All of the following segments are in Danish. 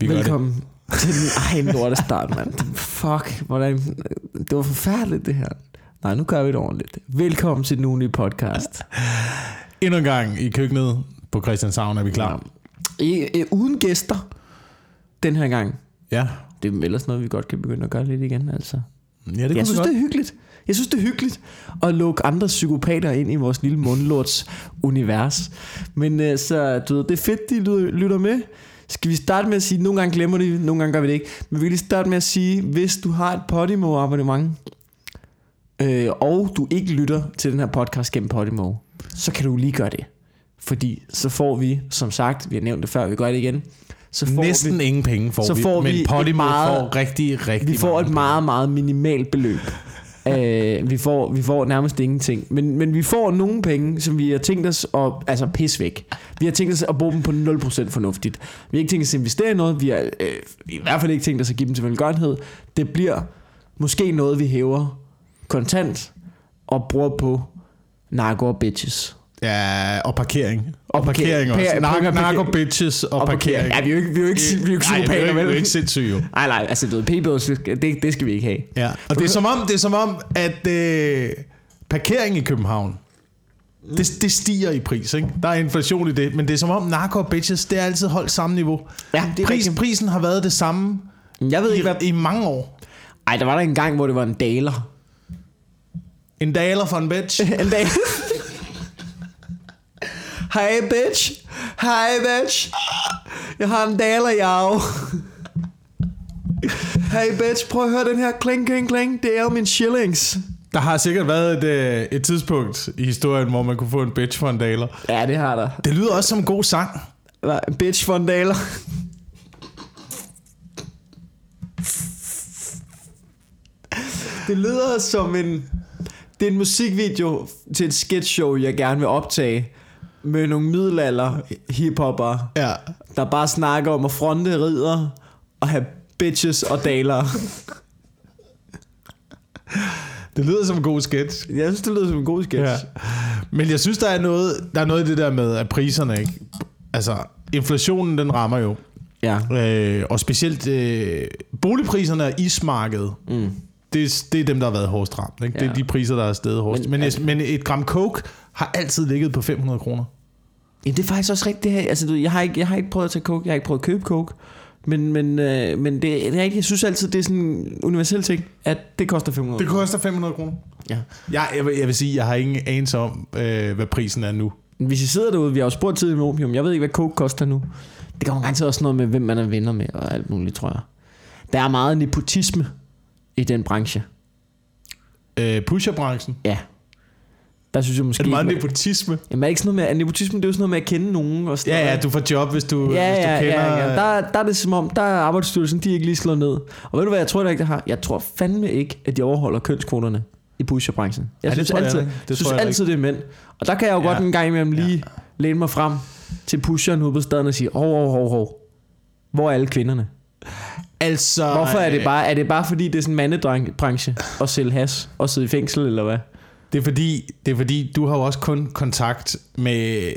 Vi Velkommen til den ej lorte start, mand. Fuck, hvordan... Det var forfærdeligt, det her. Nej, nu gør vi det ordentligt. Velkommen til den ugenlige podcast. det. Endnu en gang i køkkenet på Christianshavn er vi klar. I, I, uden gæster den her gang. Ja, Det er ellers noget, vi godt kan begynde at gøre lidt igen, altså. ja det kunne jeg synes, godt. det er hyggeligt. Jeg synes, det er hyggeligt at lukke andre psykopater ind i vores lille mundlorts univers. Men øh, så, du ved, det er fedt, de lytter med. Skal vi starte med at sige, nogle gange glemmer de, nogle gange gør vi det ikke. Men vi kan lige starte med at sige, hvis du har et Podimo abonnement, øh, og du ikke lytter til den her podcast gennem Podimo, så kan du lige gøre det. Fordi så får vi, som sagt, vi har nævnt det før, vi gør det igen, så får Næsten vi, ingen penge får så vi, får men vi Podimo meget- får rigtig, rigtig vi får et meget, meget minimalt beløb uh, vi, får, vi får nærmest ingenting. Men, men vi får nogle penge, som vi har tænkt os at altså pisse væk. Vi har tænkt os at bruge dem på 0% fornuftigt. Vi har ikke tænkt os at investere i noget. Vi har øh, i hvert fald ikke tænkt os at give dem til velgørenhed. Det bliver måske noget, vi hæver kontant og bruger på narko og bitches. Ja, og parkering. Og, parkering parker- også. Narko, narko bitches og, Og parkering. Ja, vi er jo ikke, vi er jo ikke, vi er jo ikke er psykopater, vel? det er jo ikke sindssygt jo. Nej, nej, altså du ved, p-bills, det, det skal vi ikke have. Ja. Og det er som om, det er som om at øh, parkering i København, det, det stiger i pris, ikke? Der er inflation i det, men det er som om narko og bitches, det er altid holdt samme niveau. Ja, det er Pris, rigtigt. prisen har været det samme Jeg ved i, ikke, hvad... i mange år. Ej, der var der en gang, hvor det var en daler. En daler for en bitch. En dag. Hej bitch. Hej bitch. Jeg har en daler, jeg. Hey bitch, prøv at høre den her kling, kling, kling. Det er jo min shillings. Der har sikkert været et, øh, et tidspunkt i historien, hvor man kunne få en bitch for en daler. Ja, det har der. Det lyder også som en god sang. Hvad? Bitch for en daler. Det lyder som en... Det er en musikvideo til et sketch show, jeg gerne vil optage. Med nogle middelalder hiphopper, Ja. der bare snakker om at fronte ridder og have bitches og daler. Det lyder som en god sketch. Jeg synes, det lyder som en god sketch. Ja. Men jeg synes, der er noget, der er noget i det der med, at priserne ikke... Altså, inflationen, den rammer jo. ja. Øh, og specielt øh, boligpriserne og ismarkedet. Mm. Det, det er dem, der har været hårdest ramt. Ikke? Det er Ja. de priser, der er stedet hårdest. Men- Men, men, men et gram coke har altid ligget på 500 kroner. Ja, det er faktisk også rigtigt. Det her. Altså, du, jeg, har ikke, jeg har ikke prøvet at tage coke. Jeg har ikke prøvet at købe coke. Men, men, øh, men det, det er rigtigt. Jeg synes altid, det er sådan en universel ting, at det koster 500 Det koster 500 kroner. Ja. Jeg, jeg, vil, jeg vil sige, jeg har ingen anelse om, øh, hvad prisen er nu. Hvis I sidder derude, vi har jo spurgt tidligere med opium. Jeg ved ikke, hvad coke koster nu. Det kommer garanteret også noget med, hvem man er venner med og alt muligt, tror jeg. Der er meget nepotisme i den branche. Øh, pusherbranchen. Ja. Der synes jeg måske... Er det meget ikke, nepotisme? Jamen, er det ikke sådan noget med... Nepotisme, det er jo sådan noget med at kende nogen og sådan Ja, ja, du får job, hvis du, Ja, hvis du ja, kender... ja, ja. Der, der er det som om, der er arbejdsstyrelsen, de er ikke lige slået ned. Og ved du hvad, jeg tror det ikke, det har? Jeg tror fandme ikke, at de overholder kønskvoterne i pusherbranchen. Jeg Ja, det synes jeg altid, ikke. Det det tror synes jeg altid, det er mænd. Og der kan jeg jo Ja. godt en gang imellem lige læne mig frem til pusheren ude på staden og sige, hov, hov, hov, hov. Hvor er alle kvinderne? Altså... Hvorfor er det øh, bare, er det bare fordi, det er sådan en mandebranche at sælge has og sidde i fængsel, eller hvad? Det er fordi, det er fordi du har jo også kun kontakt med,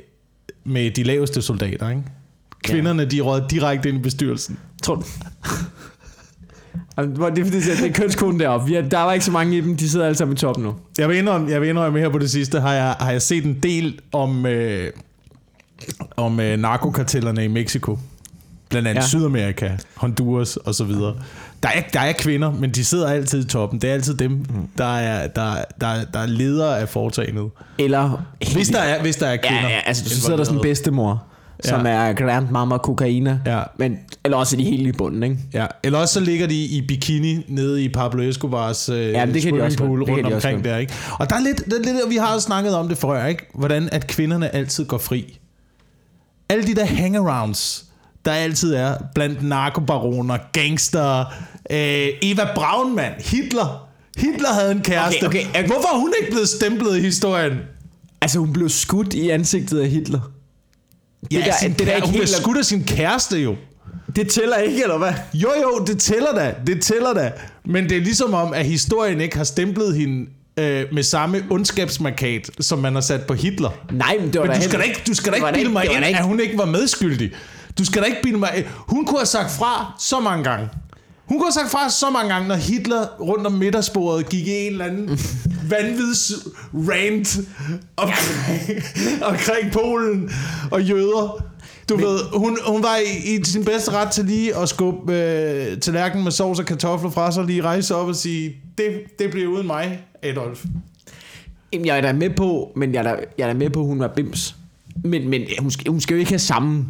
med de laveste soldater, ikke? Kvinderne, de råd direkte ind i bestyrelsen. Tror du? Det er fordi, det er kønskoden deroppe. Har, der var ikke så mange i dem, de sidder alle sammen i toppen nu. Jeg vil indrømme, jeg vil indrømme her på det sidste, har jeg, har jeg set en del om, øh, om øh, narkokartellerne i Mexico. Blandt andet Ja. ja. Sydamerika, Honduras og så videre. Der er, der er kvinder, men de sidder altid i toppen. Det er altid dem, der er, der, der, der er ledere af foretagendet. Eller... Hvis der er, hvis der er kvinder. Ja, ja, altså så sidder der sådan en bedstemor, ja. som er grandmama kokaina. Ja. Men, eller også er de helt i bunden, ikke? Ja, eller også så ligger de i bikini nede i Pablo Escobars øh, Ja, det kan de også godt. Det kan rundt de også omkring godt. der, ikke? Og der er lidt, der er lidt, vi har jo snakket om det før, ikke? Hvordan at kvinderne altid går fri. Alle de der hangarounds, der altid er blandt narkobaroner, gangster, øh, Eva Braun, mand, Hitler. Hitler havde en kæreste. Okay, okay, okay. Hvorfor er hun ikke blevet stemplet i historien? Altså hun blev skudt i ansigtet af Hitler. Ja, Det der- sin det der ikke hun blev skudt af sin kæreste jo. Det tæller ikke, eller hvad? Jo, jo, det tæller da. Det tæller da. Men det er ligesom om, at historien ikke har stemplet hende øh, med samme ondskabsmarkat, som man har sat på Hitler. Nej, men det var Men du skal da ikke, du skal da ikke bilde mig ind, at hun ikke var medskyldig. Du skal da ikke bilde mig... Hun kunne have sagt fra så mange gange. Hun kunne have sagt fra så mange gange, når Hitler rundt om middagsbordet gik i en eller anden vanvids rant omkring, omkring Polen og jøder. Du Men, ved, hun, hun var i, i sin bedste ret til lige at skubbe øh, tallerkenen med sovs og kartofler fra sig, og lige rejse op og sige, det, det bliver uden mig, Adolf. Jamen, jeg er da med på, men jeg er da, jeg er da med på, at hun var bims. Men, men hun, skal, hun skal jo ikke have samme...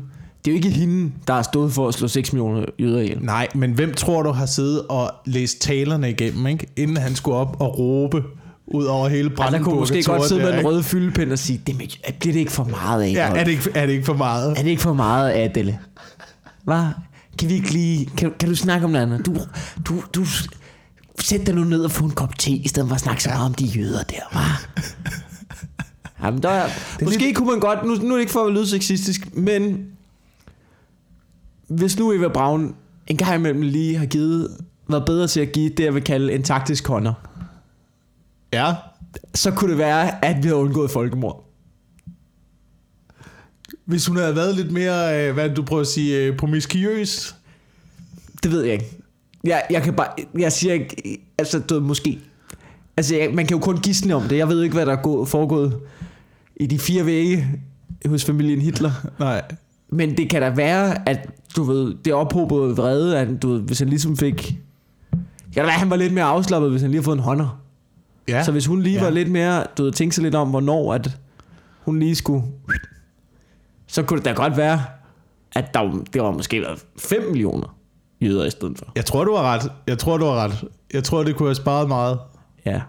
Det er jo ikke hende, der har stået for at slå 6 millioner jøder ihjel. Nej, men hvem tror du har siddet og læst talerne igennem, ikke? inden han skulle op og råbe ud over hele Og der Brandenburg? kunne måske godt sidde med der, en ikke? rød fyldepind og sige, det med, bliver det ikke for meget af? Ja, er det, ikke, er det ikke for meget? Er det ikke for meget, Adele? Hvad? Kan vi ikke lige... Kan, kan du snakke om noget andet? Du, du, du... Sæt dig nu ned og få en kop te, i stedet for at snakke så meget om de jøder der, hva'? Jamen, der er, måske lidt... kunne man godt... Nu, nu er det ikke for at lyde sexistisk, men... Hvis nu Eva Braun en gang imellem lige har givet... Været bedre til at give det, jeg vil kalde en taktisk hånder, Ja. så kunne det være, at vi havde undgået folkemord. Hvis hun havde været lidt mere, øh, hvad du prøver at sige, øh, promiskuøs. Det ved jeg ikke. Jeg, jeg kan bare... Jeg siger ikke... Altså, du måske... Altså, jeg, man kan jo kun gisne om det. Jeg ved ikke, hvad der er gået, foregået i de fire vægge hos familien Hitler. Nej. Men det kan da være, at du ved, det ophobede vrede, at du ved, hvis han ligesom fik... Det kan da være, at han var lidt mere afslappet, hvis han lige har fået en hånder. Ja. Så hvis hun lige Ja. var lidt mere, du ved, tænkte sig lidt om, hvornår at hun lige skulle... Så kunne det da godt være, at der, var- det var måske været 5 millioner jøder i stedet for. Jeg tror, du har ret. Jeg tror, du har ret. Jeg tror, det kunne have sparet meget. Ja.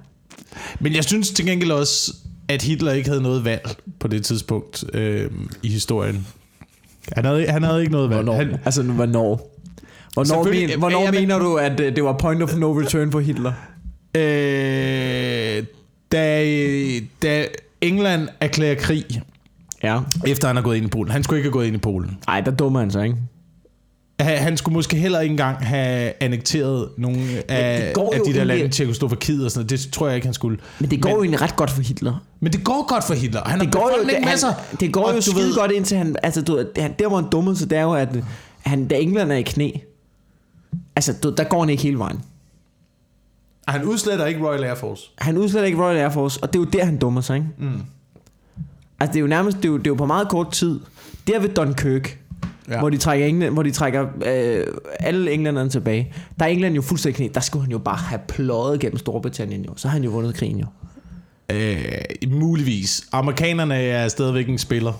Men jeg synes til gengæld også, at Hitler ikke havde noget valg på det tidspunkt øh, i historien. Han havde, han havde ikke noget valg. Hvornår? Han, Altså, hvornår? Hvornår, men, hvornår Ja, men- mener du, at øh, det var point of no return for Hitler? øh, da, da England erklærer krig, Ja. efter han har gået ind i Polen. Han skulle ikke have gået ind i Polen. Ej, der dummer han sig, ikke? Han skulle måske heller ikke engang have annekteret nogle af, af de der lande, Tjekoslovakiet og sådan noget. Det tror jeg ikke, han skulle. Men det går men, jo egentlig ret godt for Hitler. men det går godt for Hitler. Han Det går jo, det, han, sig. det går jo skide ved- godt indtil han... Altså, du, han, der hvor han dummede sig, det er jo, at han, da England er i knæ, altså, du, der går han ikke hele vejen. Han udsletter ikke Royal Air Force. Han udsletter ikke Royal Air Force, og det er jo der, han dummer sig, ikke? Mm. Altså, det er jo nærmest, det er jo, det er jo på meget kort tid. Der ved Dunkirk, Ja. ja. hvor de trækker, England, hvor de trækker øh, alle englænderne tilbage. Der er England jo fuldstændig knæ. Der skulle han jo bare have pløjet gennem Storbritannien jo. Så har han jo vundet krigen jo. Øh, muligvis. Amerikanerne er stadigvæk en spiller.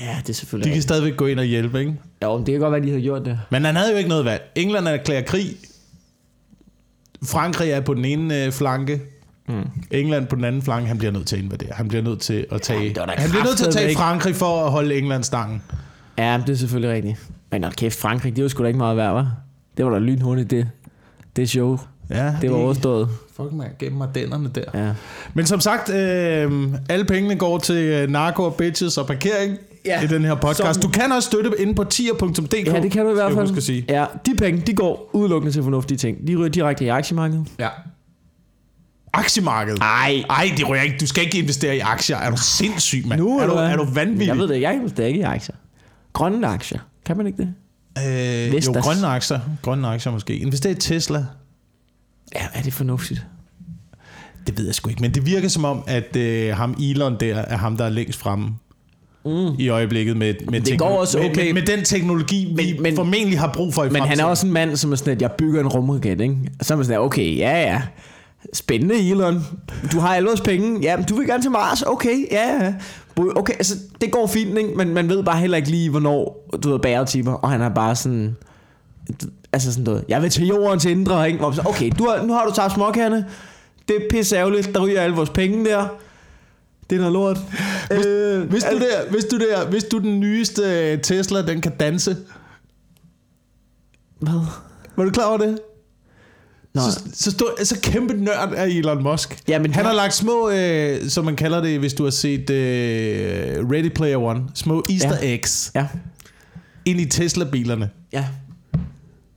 Ja, det er selvfølgelig De kan stadigvæk gå ind og hjælpe, ikke? Jo, men det kan godt være, de har gjort det. Men han havde jo ikke noget valg. England erklærer krig. Frankrig er på den ene øh, flanke. Mm. England på den anden flanke. Han bliver nødt til at invadere. Han bliver nødt til at tage, da han bliver nødt til at tage Frankrig for at holde England stangen. Ja, det er selvfølgelig rigtigt. Men hold kæft, Frankrig, det var sgu da ikke meget værd, hva'? Det var da lynhurtigt, det, det show. Ja, Det var overstået. Fuck man, gennem mig dennerne der. Ja. Men som sagt, øh, alle pengene går til øh, narko og bitches og parkering Ja. i den her podcast. Som- Du kan også støtte inde på tier.dk. ja, det kan du i hvert skal fald. at sige. Ja, de penge, de går udelukkende til fornuftige ting. De ryger direkte i aktiemarkedet. Ja. Aktiemarkedet. Ej, Ej, det ryger ikke. Du skal ikke investere i aktier. Er du sindssyg, mand? nu er, du, eller hvad? er du vanvittig? Jeg ved det, jeg investerer ikke i aktier. Grønne aktier. Kan man ikke det? Øh, jo, grønne aktier. Grønne aktier måske. Investere i Tesla. Ja, er det fornuftigt? Det ved jeg sgu ikke. Men det virker som om, at øh, ham Elon der er ham, der er længst fremme mm. i øjeblikket med, med, Det går også med, okay. med, med, den teknologi, vi Men- men- formentlig har brug for i Men han er også en mand, som er sådan, at jeg bygger en rumraket, ikke? Så er man sådan, okay, ja, ja. Spændende, Elon. Du har alle vores penge. Ja, men du vil gerne til Mars. Okay, ja, ja. Okay, altså, det går fint, ikke? Men man ved bare heller ikke lige, hvornår du ved, bæretimer. Og han er bare sådan... Altså sådan noget. Jeg vil til jordens indre, ikke? Så, Okay, du har, nu har du taget småkærne. Det er pisse ærgerligt. Der ryger alle vores penge der. Det er noget lort. øh, Hvis du, der, hvis, du der, hvis du den nyeste øh, Tesla, den kan danse. Hvad? Var du klar over det? Så, så, stor, så kæmpe nørd er Elon Musk. Ja, men han har lagt små, øh, som man kalder det, hvis du har set øh, Ready Player One, små easter Ja. eggs ja. ind i Tesla-bilerne. Ja.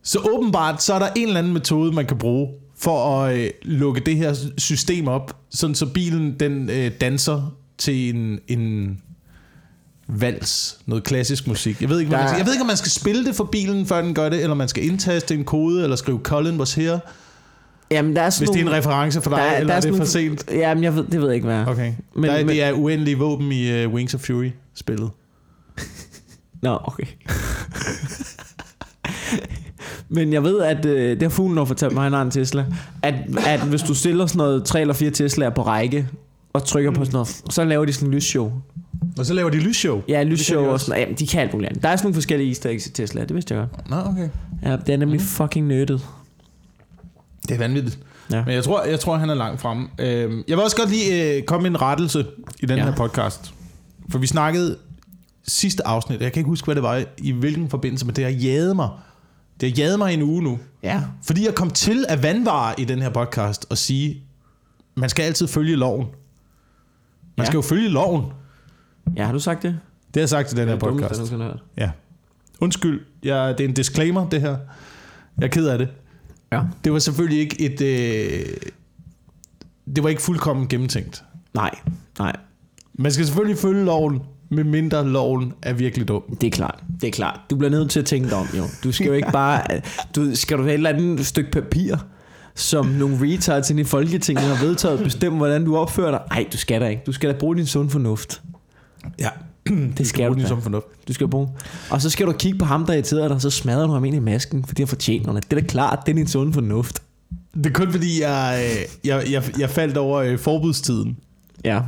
Så åbenbart, så er der en eller anden metode, man kan bruge for at øh, lukke det her system op, sådan så bilen den øh, danser til en, en vals, noget klassisk musik. Jeg ved ikke, man jeg ved ikke, om man skal spille det for bilen, før den gør det, eller man skal indtaste en kode, eller skrive Colin was here, Jamen, der er hvis sådan det er en reference for dig, der er- eller der er er det for sent? Jamen, jeg ved, det ved jeg ikke, hvad er. Okay. Men- der, men- det er uendelige våben i uh, Wings of Fury-spillet. Nå, okay. Men jeg ved, at øh, det har fuglen har fortalt mig, han har en Tesla, at, at hvis du stiller sådan noget tre eller fire Teslaer på række, og trykker på sådan noget, så laver de sådan en lysshow. Og så laver de lysshow. Ja, lysshow og sådan Jamen, de kan alt muligt andet. Der er sådan nogle forskellige easter eggs i Tesla, det vidste jeg godt. Nå, okay. Ja, det er nemlig fucking nørdet. Det er vanvittigt. Ja. Men jeg tror, jeg tror han er langt fremme. Øhm, jeg vil også godt lige øh, komme med en rettelse i den Ja. her podcast. For vi snakkede sidste afsnit, jeg kan ikke huske, hvad det var, i hvilken forbindelse, men det har jaget mig. Det har jaget mig en uge nu. Ja. Fordi jeg kom til at vandvare i den her podcast og sige, man skal altid følge loven. Man Ja. skal jo følge loven. Ja, har du sagt det? Det har jeg sagt i den her Det dumt, podcast. at du har hørt. Ja. Undskyld, jeg, det er en disclaimer, det her. Jeg er ked af det. Ja. Det var selvfølgelig ikke et... Øh, det var ikke fuldkommen gennemtænkt. Nej, nej. Man skal selvfølgelig følge loven, med mindre loven er virkelig dum. Det er klart, det er klart. Du bliver nødt til at tænke dig om, jo. Du skal jo ikke bare... Du, skal du have et eller andet stykke papir, som nogle retards ind i Folketinget har vedtaget, bestemme, hvordan du opfører dig? Nej, du skal da ikke. Du skal da bruge din sund fornuft. Ja. Det skal du da. som fornuft. Du skal bruge. Og så skal du kigge på ham, der irriterer dig, og så smadrer du ham ind i masken, fordi han fortjener det. Det er da klart, det er din sund fornuft. Det er kun fordi, jeg, øh, jeg, jeg, jeg faldt over øh, forbudstiden. Ja.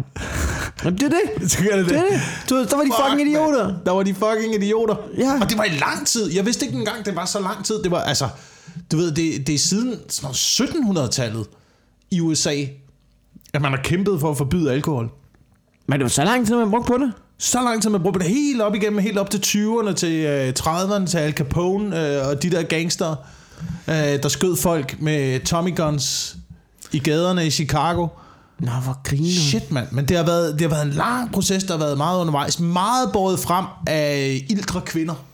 Jamen, det er det. Så gør det Det det. Du, der var de Fuck, fucking idioter. mand. Der var de fucking idioter. Ja. Og det var i lang tid. Jeg vidste ikke engang, det var så lang tid. Det var altså, du ved, det, det er siden sådan noget 1700-tallet i USA, at man har kæmpet for at forbyde alkohol. Men det var så lang tid, man brugte på det. Så lang tid man brugte det helt op igennem, helt op til 20'erne, til øh, 30'erne, til Al Capone øh, og de der gangster, øh, der skød folk med Tommy guns i gaderne i Chicago. Nå, hvor griner. Shit, mand. Men det har, været, det har været en lang proces, der har været meget undervejs. Meget båret frem af ildre kvinder.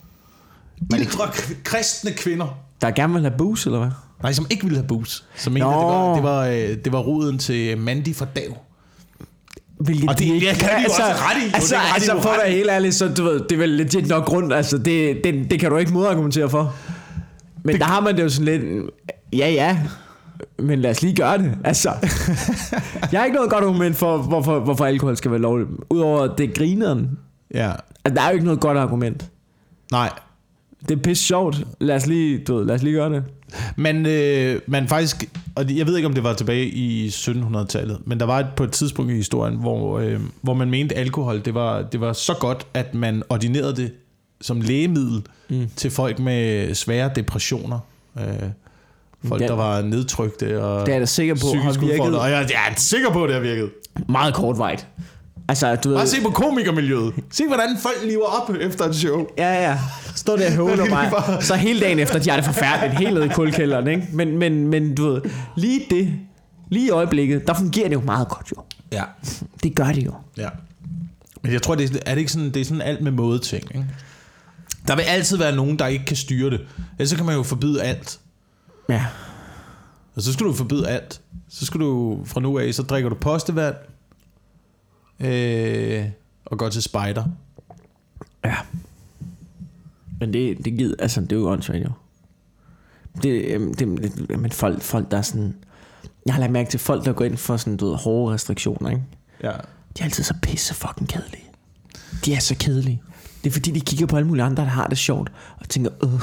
Ildre kristne kvinder. Der gerne vil have booze, eller hvad? Nej, som ikke ville have booze. Som mente, det var, det, var, øh, det var roden til Mandy fra Dav. Hvilket Og det- de ikke- det kan de jo også ret i. Jo, Altså, det de altså for at ret være helt ærlig, så du ved, det er vel legit nok grund. Altså, det, det, det kan du ikke modargumentere for. Men det, der har man det jo sådan lidt, ja ja, men lad os lige gøre det. Altså, jeg har ikke noget godt argument for, hvorfor, hvorfor alkohol skal være lovligt. Udover det er grineren. Ja. Altså, der er jo ikke noget godt argument. Nej. Det er pisse sjovt. Lad os lige, du ved, lad os lige gøre det. Men øh, man faktisk, og jeg ved ikke om det var tilbage i 1700-tallet, men der var et, på et tidspunkt i historien, hvor, øh, hvor man mente alkohol, det var, det var så godt, at man ordinerede det som lægemiddel mm. til folk med svære depressioner. Øh, folk, Ja. der var nedtrykte og Det er jeg da sikker på har psykisk virket Og jeg, jeg er sikker på, at det har virket. meget kortvejt. Altså, du ved... Bare se på komikermiljøet. Se, hvordan folk lever op efter et show. Ja, ja. Stå der og høvler Det er mig. bare- Så hele dagen efter, de har det forfærdeligt. Helt nede i kulkælderen, ikke? Men, men, men du ved, lige det, lige i øjeblikket, der fungerer det jo meget godt jo. Ja. Det gør det jo. Ja. Men jeg tror, det er, er det ikke sådan, det er sådan alt med måde ting, ikke? Der vil altid være nogen, der ikke kan styre det. Ellers så kan man jo forbyde alt. Ja. Og så skal du forbyde alt. Så skal du fra nu af, så drikker du postevand. Øh, og går til spider. Ja. Men det, det gider, altså, det er jo åndssvagt jo. Det, øhm, det, det, men folk, folk, der er sådan... Jeg har lagt mærke til folk, der går ind for sådan, du ved, hårde restriktioner, ikke? Ja. De er altid så pisse fucking kedelige. De er så kedelige. Det er fordi, de kigger på alle mulige andre, der har det sjovt, og tænker, øh.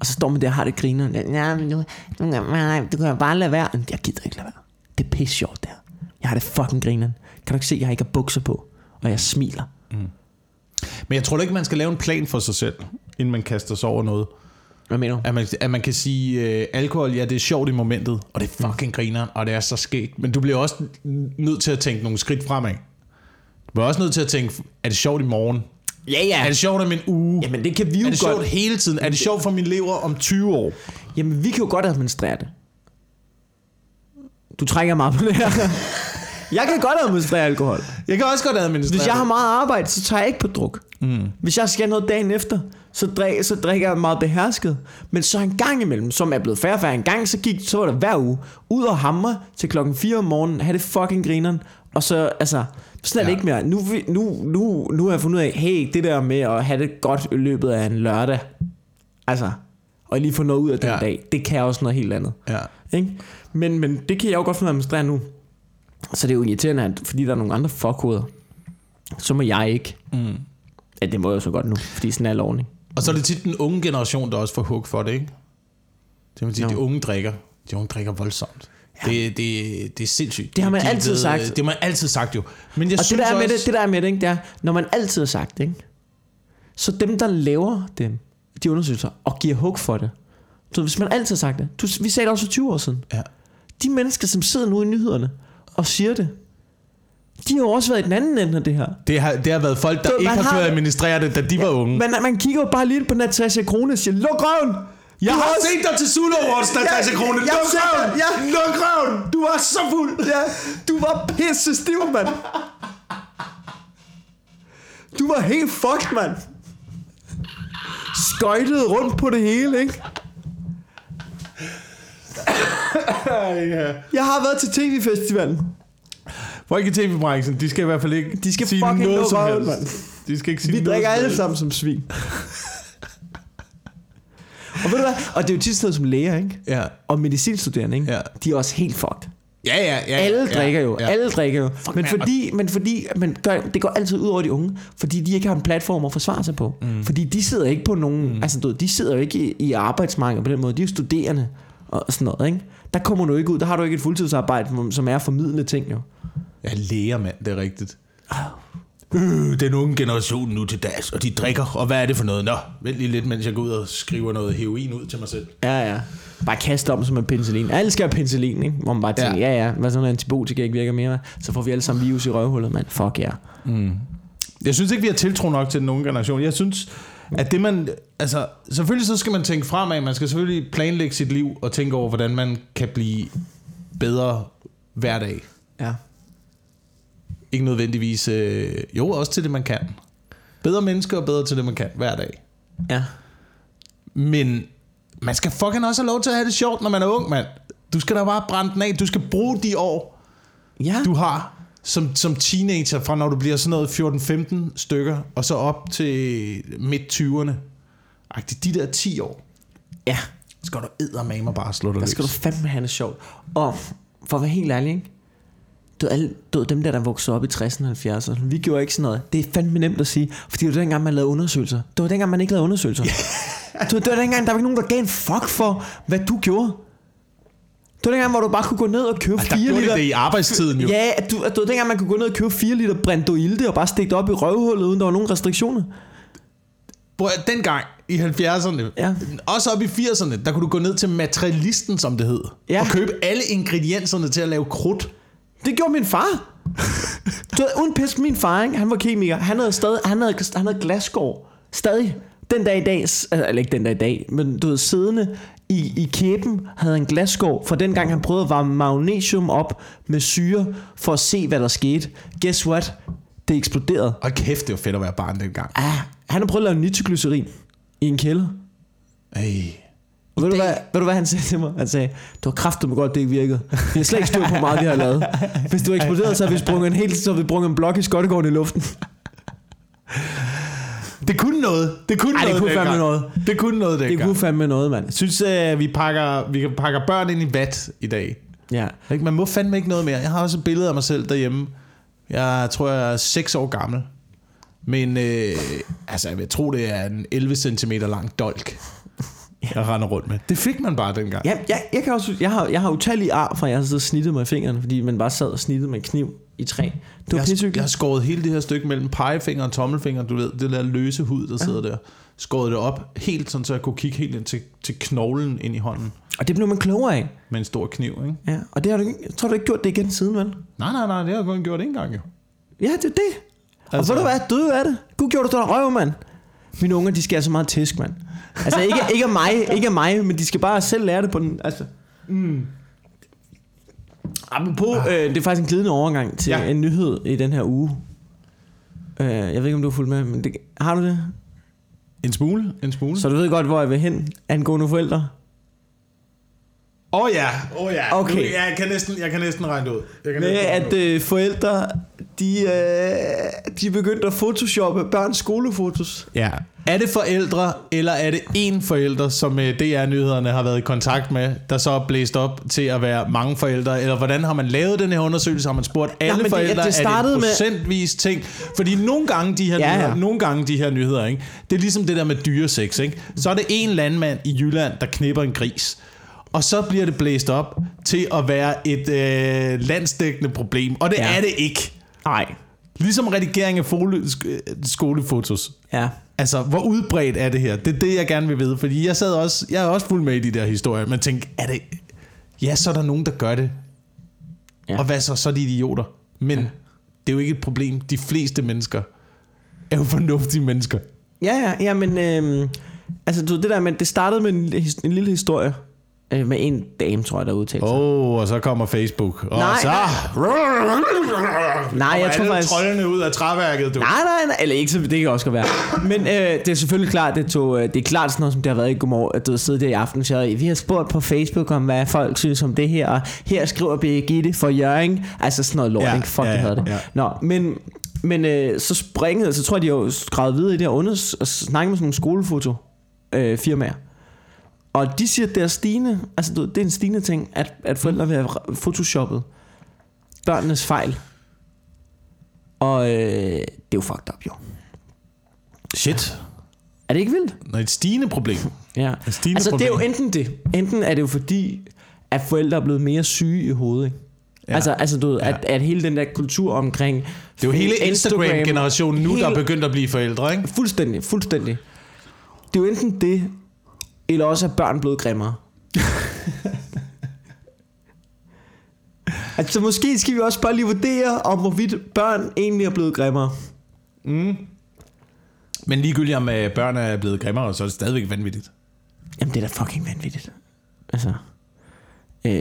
Og så står man der og har det griner. Ja, men du, du, du kan bare lade være. Jeg gider ikke lade være. Det er pisse sjovt der. Jeg har det fucking grineren. Kan du ikke se, at jeg ikke har bukser på? Og jeg smiler. Men jeg tror ikke, man skal lave en plan for sig selv, inden man kaster sig over noget. Hvad mener du? At man, at man kan sige, øh, alkohol, ja, det er sjovt i momentet, og det er fucking griner, og det er så skægt. Men du bliver også nødt til at tænke nogle skridt fremad. Du bliver også nødt til at tænke, er det sjovt i morgen? Ja, ja. Er det sjovt om en uge? Jamen, det kan vi jo er det godt. sjovt hele tiden? Er det sjovt for min lever om 20 år? Jamen, vi kan jo godt administrere det. Du trækker meget på det her. jeg kan godt administrere alkohol. Jeg kan også godt administrere Hvis jeg har meget arbejde, så tager jeg ikke på druk. Mm. Hvis jeg skal noget dagen efter, så, drik, så drikker jeg meget behersket. Men så en gang imellem, som er blevet færre færre en gang, så gik så var der hver uge ud og hamre til klokken 4 om morgenen, have det fucking grineren, Og så, altså, sådan er det Ja. ikke mere. Nu, nu, nu, nu har jeg fundet ud af, hey, det der med at have det godt i løbet af en lørdag, altså, og lige få noget ud af den Ja. dag, det kan også noget helt andet. Ja. Ikke? Men, men det kan jeg jo godt finde at administrere nu. Så det er jo irriterende, at fordi der er nogle andre fuckhoveder, så må jeg ikke. Mm. Ja, det må jeg jo så godt nu, fordi sådan er lovning. Og så er det tit den unge generation, der også får hug for det, ikke? Det vil sige, Jo. de unge drikker. De unge drikker voldsomt. Ja. Det, det, det er sindssygt. Det har man De altid sagt. Det har man altid sagt jo. Men jeg Og det synes der, er med også, det, det der er med det, ikke, det er, når man altid har sagt det, ikke? så dem, der laver dem, de undersøgelser, og giver hug for det, så hvis man altid har sagt det, du, vi sagde det også for 20 år siden, Ja. de mennesker, som sidder nu i nyhederne og siger det, de har jo også været i den anden ende af det her. Det har, det har været folk, der Så ikke har kunnet administrere det, da de var unge. Men man kigger jo bare lige på Natasha Krone og siger, luk røven! Jeg Du har også- set dig til Zulu Awards, Natasha Krone. Luk røven! Ja. Luk røven! Du var så fuld! Ja, du var pisse stiv, mand. Du var helt fucked, mand. Skøjtede rundt på det hele, ikke? Jeg har været til tv-festivalen. Folk i tv-branchen, de skal i hvert fald ikke De skal sige fucking noget som helst. mand. De skal ikke sige Vi noget drikker alle sammen som svin. og ved du hvad? Og det er jo tit sådan som læger, ikke? Ja. Og medicinstuderende, ikke? Ja. De er også helt fucked. Ja, ja, ja. Alle ja, drikker jo, Ja. alle drikker jo. Men man. fordi, men fordi men gør, det går altid ud over de unge, fordi de ikke har en platform at forsvare sig på. Mm. Fordi de sidder ikke på nogen, mm. altså du de sidder jo ikke i, i arbejdsmarkedet på den måde. De er jo studerende og sådan noget, ikke? Der kommer du ikke ud, der har du ikke et fuldtidsarbejde, som- er at formidle ting jo. Ja, læger, mand, det er rigtigt. Øh, den unge generation nu til dags, og de drikker, og hvad er det for noget? Nå, vent lige lidt, mens jeg går ud og skriver noget heroin ud til mig selv. Ja, ja. Bare kaste om som en penicillin. Alle skal have penicillin, ikke? Hvor man bare tænker, ja, ja, hvad så når antibiotika ikke virker mere, så får vi alle sammen virus i røvhullet, mand. Fuck ja. Mm. Jeg synes ikke, vi har tiltro nok til den unge generation. Jeg synes, at det man... Altså, selvfølgelig så skal man tænke fremad. Man skal selvfølgelig planlægge sit liv og tænke over, hvordan man kan blive bedre hver dag. Ja. Ikke nødvendigvis... Øh, jo, også til det, man kan. Bedre mennesker og bedre til det, man kan hver dag. Ja. Men man skal fucking også have lov til at have det sjovt, når man er ung, mand. Du skal da bare brænde den af. Du skal bruge de år, Ja. du har som, som teenager, fra når du bliver sådan noget 14-15 stykker, og så op til midt-20'erne. De der 10 år, ja. skal du eddermame bare slå dig Der løs. skal du fandme have det sjovt. Og for at være helt ærlig, ikke? Du ved, alle, du ved, dem der, der voksede op i 60'erne og 70'erne, vi gjorde ikke sådan noget. Det er fandme nemt at sige, fordi det var dengang, man lavede undersøgelser. Det var dengang, man ikke lavede undersøgelser. du ved, det var dengang, der var ikke nogen, der gav en fuck for, hvad du gjorde. Det var dengang, hvor du bare kunne gå ned og købe Der 4 gjorde liter... de det i arbejdstiden jo. Ja, du, du ved, dengang man kunne gå ned og købe 4 liter Brandoilde og bare stikke det op i røvhullet, uden der var nogen restriktioner. Bror, dengang i 70'erne, Ja. også op i 80'erne, der kunne du gå ned til materialisten, som det hed, Ja. og købe alle ingredienserne til at lave krudt. Det gjorde min far. Du ved, uden pis, min far, ikke? han var kemiker. Han havde stadig, han havde, han havde glasskår. Stadig. Den dag i dag, altså, ikke den dag i dag, men du ved, siddende i, i kæben havde han glasskår, fra den gang han prøvede at varme magnesium op med syre, for at se, hvad der skete. Guess what? Det eksploderede. Og kæft, det var fedt at være barn dengang. Ah, han har prøvet at lave nitroglycerin i en kælder. Ej. Og ved du, hvad, ved du hvad han sagde til mig? Han sagde, det var kraftigt godt, det ikke virkede. Vi har slet ikke styr på, hvor meget vi har lavet. Hvis du eksploderede, så har vi sprunget en helt, så har vi sprunget en blok i Skottegården i luften. Det kunne noget. Det kunne Ej, det noget kunne fandme noget. Det kunne noget dengang. Det kunne fandme noget, mand. Jeg synes, at vi pakker, vi pakker børn ind i vat i dag. Ja. Ikke? Man må fandme ikke noget mere. Jeg har også et billede af mig selv derhjemme. Jeg tror, jeg er 6 år gammel. Men øh, altså, jeg vil tro, det er en 11 cm lang dolk, jeg render rundt med. Det fik man bare dengang. Ja, jeg, jeg, kan også, jeg, har, jeg har utallige ar fra, at jeg har siddet og snittet mig i fingrene, fordi man bare sad og snittede med en kniv i træ. Det var jeg, har, jeg har skåret hele det her stykke mellem pegefinger og tommelfinger, du ved, det der løse hud, der sidder der. Skåret det op helt sådan, så jeg kunne kigge helt ind til, til knoglen ind i hånden Og det blev man klogere af. med en stor kniv, ikke? Ja, og det har du ikke, jeg tror du ikke gjort det igen siden, vel? Nej, nej, nej, det har jeg kun gjort en gang jo. Ja, det er det. Altså, Altså- og ved du hvad, døde af det. Gud gjorde du dig røv, mand. Mine unger, de skal have så meget tæsk, mand. Altså ikke, ikke af mig, ikke af mig, men de skal bare selv lære det på den, altså. Mm. Apropos, øh, det er faktisk en glidende overgang til Ja. en nyhed i den her uge. Øh, jeg ved ikke, om du har fulgt med, men det, har du det? En smule, en smule. Så du ved godt, hvor jeg vil hen angående forældre? Åh oh, ja, åh oh, ja. Okay. Nu, jeg, kan næsten, jeg kan næsten regne det ud. Jeg kan Med at øh, forældre, de, øh, de er begyndt at photoshoppe børns skolefotos. Ja. Er det forældre, eller er det en forælder, som øh, DR-nyhederne har været i kontakt med, der så er blæst op til at være mange forældre? Eller hvordan har man lavet den her undersøgelse? Har man spurgt alle men det- forældre? det er det med- en procentvis ting? Fordi nogle gange de her, Ja, ja, ja. Nyheder, nogle gange de her nyheder, ikke? det er ligesom det der med dyresex. Ikke? Så er det en landmand i Jylland, der knipper en gris. Og så bliver det blæst op til at være et øh, landsdækkende problem. Og det Ja. ja. er det ikke. Nej. Ligesom redigering af fole, skolefotos. Ja. Altså, hvor udbredt er det her? Det er det, jeg gerne vil vide. Fordi jeg sad også, jeg er også fuld med i de der historier, men tænkte, er det... Ja, så er der nogen, der gør det. Ja. Og hvad så? Så er de idioter. Men ja. det er jo ikke et problem. De fleste mennesker er jo fornuftige mennesker. Ja, ja, ja, men øh, altså du, det der med, det startede med en, en lille historie øh, med en dame, tror jeg, der udtalte sig. Åh, oh, og så kommer Facebook. Og Nej, så... Nej, jeg tror faktisk... troldene ud af træværket, du. Nej, nej, nej, eller ikke, så det kan også godt være. Men øh, det er selvfølgelig klart, det, tog, øh, det er klart sådan noget, som det har været i Godmorgen, at du har siddet der i aften, så vi har spurgt på Facebook om, hvad folk synes om det her, og her skriver Birgitte for Jørgen, altså sådan noget lort, Ja, ikke? Fuck, ja, ja, havde det. ja. Nå, men, men øh, så springede, så tror jeg, de har skrevet videre i det her under, og snakket med sådan nogle skolefoto øh, firmaer. Og de siger, at det er stigende, altså det er en stigende ting, at, at forældre vil have photoshoppet børnenes fejl. Og øh, det er jo fucked up, jo. Shit. Er det ikke vildt? Nå, et stigende problem. Ja. Et stigende Altså det er jo problem. enten det. Enten er det jo fordi, at forældre er blevet mere syge i hovedet. Ikke? Ja. Altså, altså du ved, Ja. at, at hele den der kultur omkring Det er jo hele Instagram-generationen nu, der er Hele- begyndt at blive forældre, ikke? Fuldstændig, fuldstændig. Det er jo enten det, eller også er børn blevet grimmere. altså måske skal vi også bare lige vurdere, om hvorvidt børn egentlig er blevet grimmere. Men ligegyldigt om øh, børn er blevet grimmere, så er det stadigvæk vanvittigt. Jamen det er da fucking vanvittigt. Altså... Øh,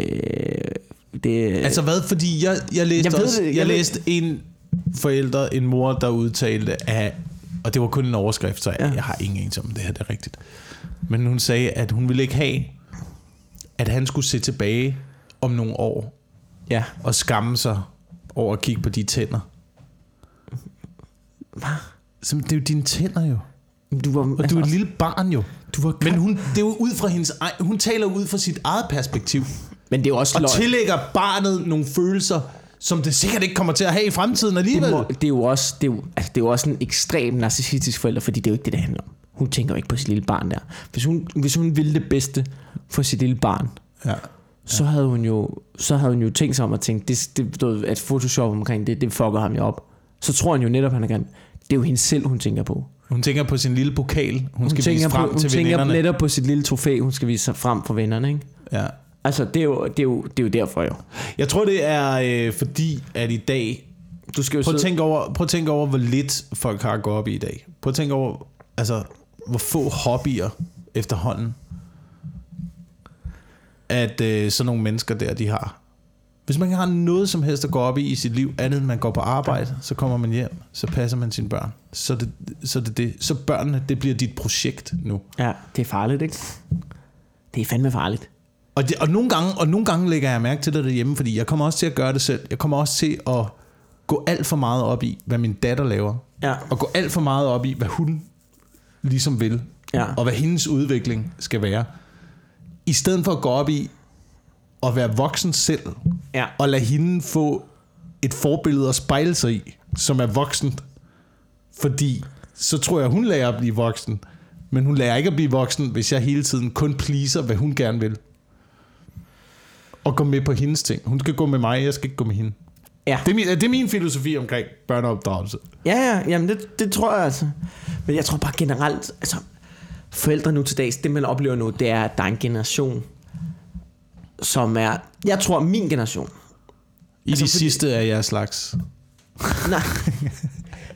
det, Altså hvad? Fordi jeg, jeg læste Jeg også, det, jeg, jeg ved- læste en forældre, en mor, der udtalte, at, og det var kun en overskrift, så jeg, Ja. jeg har ingen anelse om det her, det er rigtigt. Men hun sagde, at hun ville ikke have, at han skulle se tilbage om nogle år ja. og skamme sig over at kigge på de tænder. Hvad? Så det er jo dine tænder jo. Du var, Og du er et lille barn jo. du var Men hun, det er jo ud fra hendes, ej- hun taler ud fra sit eget perspektiv. men det er jo også Og løgn. tillægger barnet nogle følelser, som det sikkert ikke kommer til at have i fremtiden alligevel. det, må, det er jo også det er jo, altså, det er jo også en ekstrem narcissistisk forælder, fordi det er jo ikke det, det handler om. Hun tænker jo ikke på sit lille barn der. Hvis hun, hvis hun ville det bedste for sit lille barn, Ja. så havde hun jo, så havde hun jo tænkt sig om at tænke, det, det, at Photoshop omkring det, det fucker ham jo op. Så tror han jo netop, han er gerne. Det er jo hende selv, hun tænker på. Hun tænker på sin lille pokal, hun, Hun skal tænker, vise frem på, hun til tænker veninderne. netop på sit lille trofæ, hun skal vise sig frem for vennerne, ikke? Ja. Altså, det er jo, det er jo, det er jo derfor jo. Jeg tror, det er øh, fordi, at i dag... Du skal jo Prøv at, sidde- tænke over, prøv at tænke over, hvor lidt folk har at gå op i i dag. Prøv at tænke over, altså, hvor få hobbyer efterhånden, at øh, sådan nogle mennesker der, de har. Hvis man ikke har noget som helst at gå op i i sit liv, andet end man går på arbejde, så kommer man hjem, så passer man sine børn. Så det, så det, det. Så børnene, det bliver dit projekt nu. Ja, det er farligt, ikke? Det er fandme farligt. Og, det, og, nogle gange, og nogle gange lægger jeg mærke til det derhjemme, fordi jeg kommer også til at gøre det selv. Jeg kommer også til at gå alt for meget op i, hvad min datter laver. Ja. Og gå alt for meget op i, hvad hun ligesom vil. Ja. Og hvad hendes udvikling skal være. I stedet for at gå op i at være voksen selv. Ja. Og lade hende få et forbillede at spejle sig i, som er voksent. Fordi så tror jeg, hun lærer at blive voksen. Men hun lærer ikke at blive voksen, hvis jeg hele tiden kun pleaser, hvad hun gerne vil. Og gå med på hendes ting. Hun skal gå med mig, jeg skal ikke gå med hende. Ja. Det er min, det er min filosofi omkring børneopdragelse. Ja, ja, jamen det, det tror jeg altså. Men jeg tror bare generelt, altså forældre nu til dags, det man oplever nu, det er, at der er en generation, som er, jeg tror min generation, I Altså, de fordi- sidste af jeres slags. nej,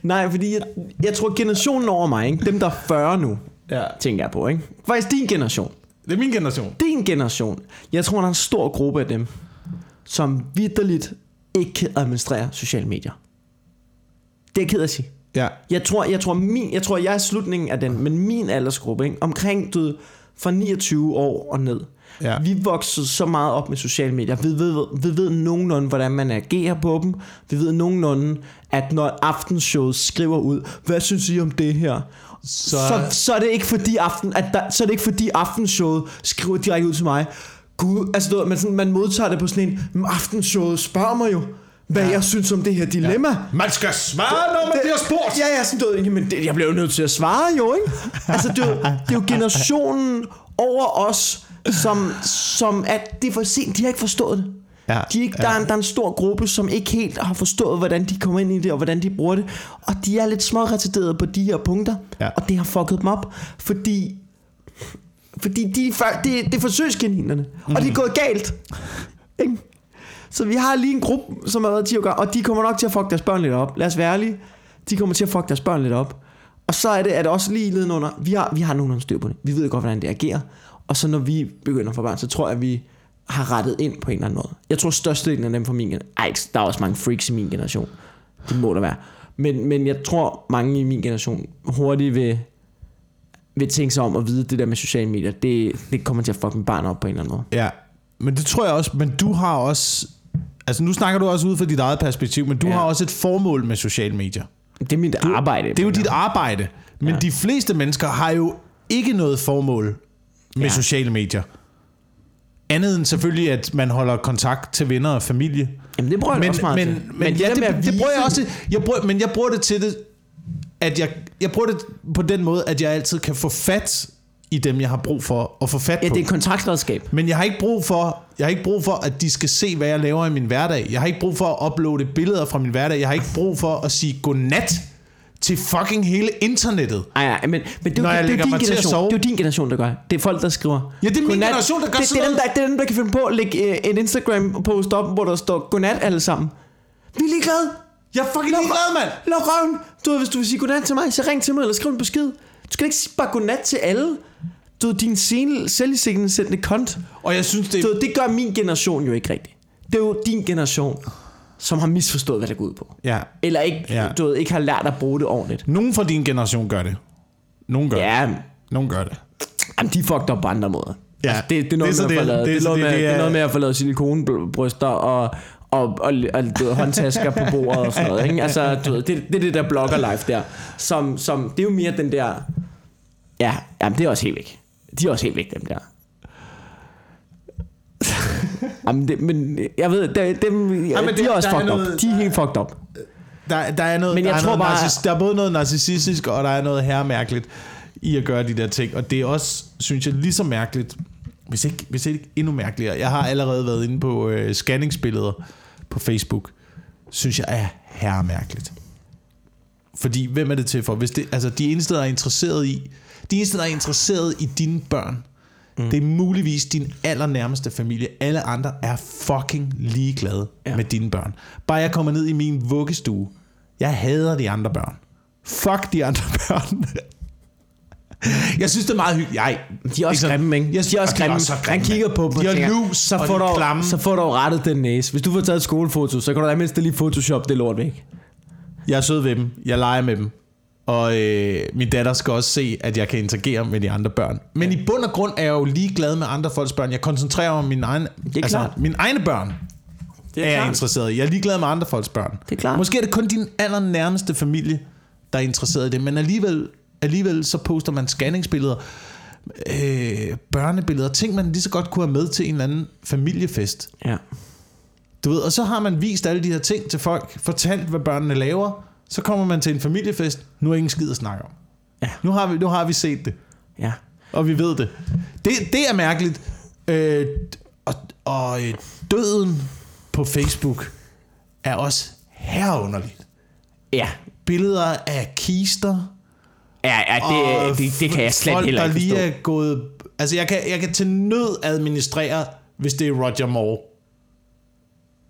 nej fordi jeg, jeg tror generationen over mig, ikke? dem der er 40 nu, Ja. tænker jeg på, ikke? Faktisk din generation, Det er min generation. din generation, jeg tror der er en stor gruppe af dem, som vidderligt ikke kan administrere sociale medier. Det er jeg ked af at sige. Ja. Jeg tror, jeg tror, min, jeg tror, jeg er slutningen af den, men min aldersgruppe, ikke? omkring du ved, fra 29 år og ned. Ja. Vi voksede så meget op med sociale medier. Vi ved, vi ved nogenlunde, hvordan man agerer på dem. Vi ved nogenlunde, at når aftenshowet skriver ud, hvad synes I om det her? Så, så, så er det ikke fordi aften, at der, så er det ikke fordi aftenshowet skriver direkte ud til mig. Gud, altså du, ved, man, sådan, man modtager det på sådan en, "Men aftenshowet spørger mig jo, hvad ja. jeg synes om det her dilemma. Ja. Man skal svare, når man bliver spurgt. Ja, ja, sådan du ved, jamen, det, jeg bliver jo nødt til at svare jo, ikke? Altså, det er jo, det er jo generationen over os, som, som at det er for sent, de har ikke forstået det. Ja, de er ikke, ja. der, er en, der er en stor gruppe, som ikke helt har forstået, hvordan de kommer ind i det, og hvordan de bruger det. Og de er lidt småretarderede på de her punkter, Ja. og det har fucket dem op, fordi, fordi de, før- det, det er forsøgskaninerne, mm. og det er gået galt. Ikke? Så vi har lige en gruppe, som har været 10 år og de kommer nok til at fuck deres børn lidt op. Lad os være ærlige. De kommer til at fuck deres børn lidt op. Og så er det, det også lige lidt under. Vi har, vi har nogenlunde styr på det. Vi ved godt, hvordan det agerer. Og så når vi begynder at få børn, så tror jeg, at vi har rettet ind på en eller anden måde. Jeg tror størstedelen af dem fra min generation... Ej, der er også mange freaks i min generation. Det må der være. Men, men jeg tror, mange i min generation hurtigt vil, vil tænke sig om at vide, det der med sociale medier, det, det kommer til at fuck mit barn op på en eller anden måde. Ja, men det tror jeg også, men du har også... Altså nu snakker du også ud fra dit eget perspektiv, men du Ja. har også et formål med sociale medier. Det er mit arbejde. Det er jo dit arbejde. Men Ja. de fleste mennesker har jo ikke noget formål med Ja. sociale medier. Andet end selvfølgelig, at man holder kontakt til venner og familie. Jamen, det bruger jeg men, også meget men, til. men, men det ja, det, det, det bruger jeg også. Jeg bruger, men jeg bruger det til det, at jeg, jeg bruger det på den måde, at jeg altid kan få fat i dem, jeg har brug for at få fat Ja, på. det er et kontaktredskab. Men jeg har ikke brug for, jeg har ikke brug for, at de skal se, hvad jeg laver i min hverdag. Jeg har ikke brug for at uploade billeder fra min hverdag. Jeg har ikke brug for at sige godnat til fucking hele internettet. Ej, ej, men, men det, er jo- Når jeg det, er din mig til at generation. sove. Det er din generation, der gør det. Det er folk, der skriver. Ja, det er min godnat. generation, der gør det, sådan det, er dem, der, det er dem, der kan finde på at lægge øh, en Instagram-post op, hvor der står godnat alle sammen. Vi er ligeglade. Jeg er fucking ligeglad, mand. Lad røven. Du ved, hvis du vil sige godnat til mig, så ring til mig, eller skriv en besked. Du skal ikke sige bare godnat til alle. Du ved, din selvisættende kont. Og jeg synes, det Du det gør min generation jo ikke rigtigt. Det er jo din generation, som har misforstået, hvad det går ud på. Ja. Eller ikke, Ja. du ved, ikke har lært at bruge det ordentligt. Nogen fra din generation gør det. Nogen gør det. Ja, Nogen gør det. Jamen, de er fucked up på andre måder. Ja, altså, det, det, er noget det er med det. Det det, så noget det, med, det det er er- noget med at få lavet silikonbryster og, og, og, og, og du ved, håndtasker på bordet og sådan noget. Ikke? Altså, du ved, det, det er det der blogger life der. Som, som, det er jo mere den der... Ja, jamen, det er også helt væk. De er også helt væk, dem der. jamen, det, men jeg ved, dem, dem, ja, men de er også er fucked up. noget- De er helt fucked up. Der, der er noget, Men jeg der, er tror noget bare- narciss- der er både noget narcissistisk, og der er noget herremærkeligt i at gøre de der ting. Og det er også, synes jeg, lige så mærkeligt, hvis ikke, hvis ikke endnu mærkeligere. Jeg har allerede været inde på øh, scanningsbilleder på Facebook. Synes jeg er herremærkeligt. Fordi, hvem er det til for? Hvis det, altså, de eneste, der er interesseret i, de eneste, der er interesseret i dine børn, mm. det er muligvis din allernærmeste familie. Alle andre er fucking ligeglade Ja. med dine børn. Bare jeg kommer ned i min vuggestue. Jeg hader de andre børn. Fuck de andre børn. Jeg synes, det er meget hyggeligt. Jeg, De er også grimme, ikke? Jeg, de er også grimme. så Han kigger på dem og De har tænker, lus, så og får, er du, klamme. så får du rettet den næse. Hvis du får taget et skolefoto, så kan du da mindst lige photoshop det lort væk. Jeg er sød ved dem. Jeg leger med dem. Og øh, min datter skal også se, at jeg kan interagere med de andre børn. Men i bund og grund er jeg jo ligeglad med andre folks børn. Jeg koncentrerer mig om mine egne, er altså, klart. mine egne børn. Det er, er jeg interesseret i. Jeg er ligeglad med andre folks børn. Det er klart. Måske er det kun din allernærmeste familie, der er interesseret i det. Men alligevel, alligevel så poster man scanningsbilleder, øh, børnebilleder, ting man lige så godt kunne have med til en eller anden familiefest. Ja. Du ved, og så har man vist alle de her ting til folk, fortalt, hvad børnene laver. Så kommer man til en familiefest. Nu er ingen skid at snakke om. Ja. Nu har vi, nu har vi set det, Ja. og vi ved det. Det, det er mærkeligt. Øh, og og øh, døden på Facebook er også herunderligt. Ja. Billeder af kister. Ja, ja og det, det, det kan jeg slet folk, heller der ikke lige forstå. er gået... Altså, jeg kan, jeg kan til nød administrere, hvis det er Roger Moore.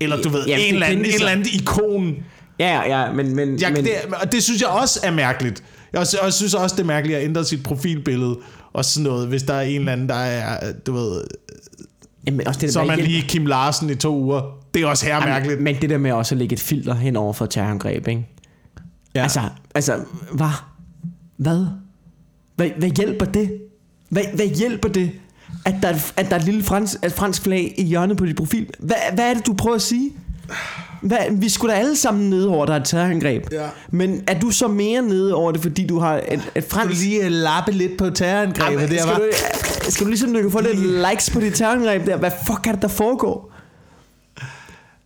Eller du ved, Jamen, en det eller anden, et eller andet ikon. Ja, ja, men... men, Jeg, men det, og det synes jeg også er mærkeligt. Jeg, jeg synes også, det er mærkeligt at ændre sit profilbillede og sådan noget, hvis der er en eller anden, der er, du ved, jamen, også det, så er der man lige Kim Larsen i to uger. Det er også her mærkeligt. Jamen, men det der med også at lægge et filter hen over for terrorangreb, ikke? Ja. Altså, altså, hvad? Hvad? Hvad, hvad hjælper det? Hvad, hvad hjælper det, at der, er- at der er et lille fransk, et fransk flag i hjørnet på dit profil? Hvad, hvad er det, du prøver at sige? Hvad, vi skulle da alle sammen nede over, der er et terrorangreb. Ja. Men er du så mere nede over det, fordi du har et, et Skal du fransk... lige øh, lappe lidt på terrorangrebet Jamen, der, skal, var? du, skal du ligesom, du kan få lidt likes på dit terrorangreb der? Hvad fuck er det, der foregår?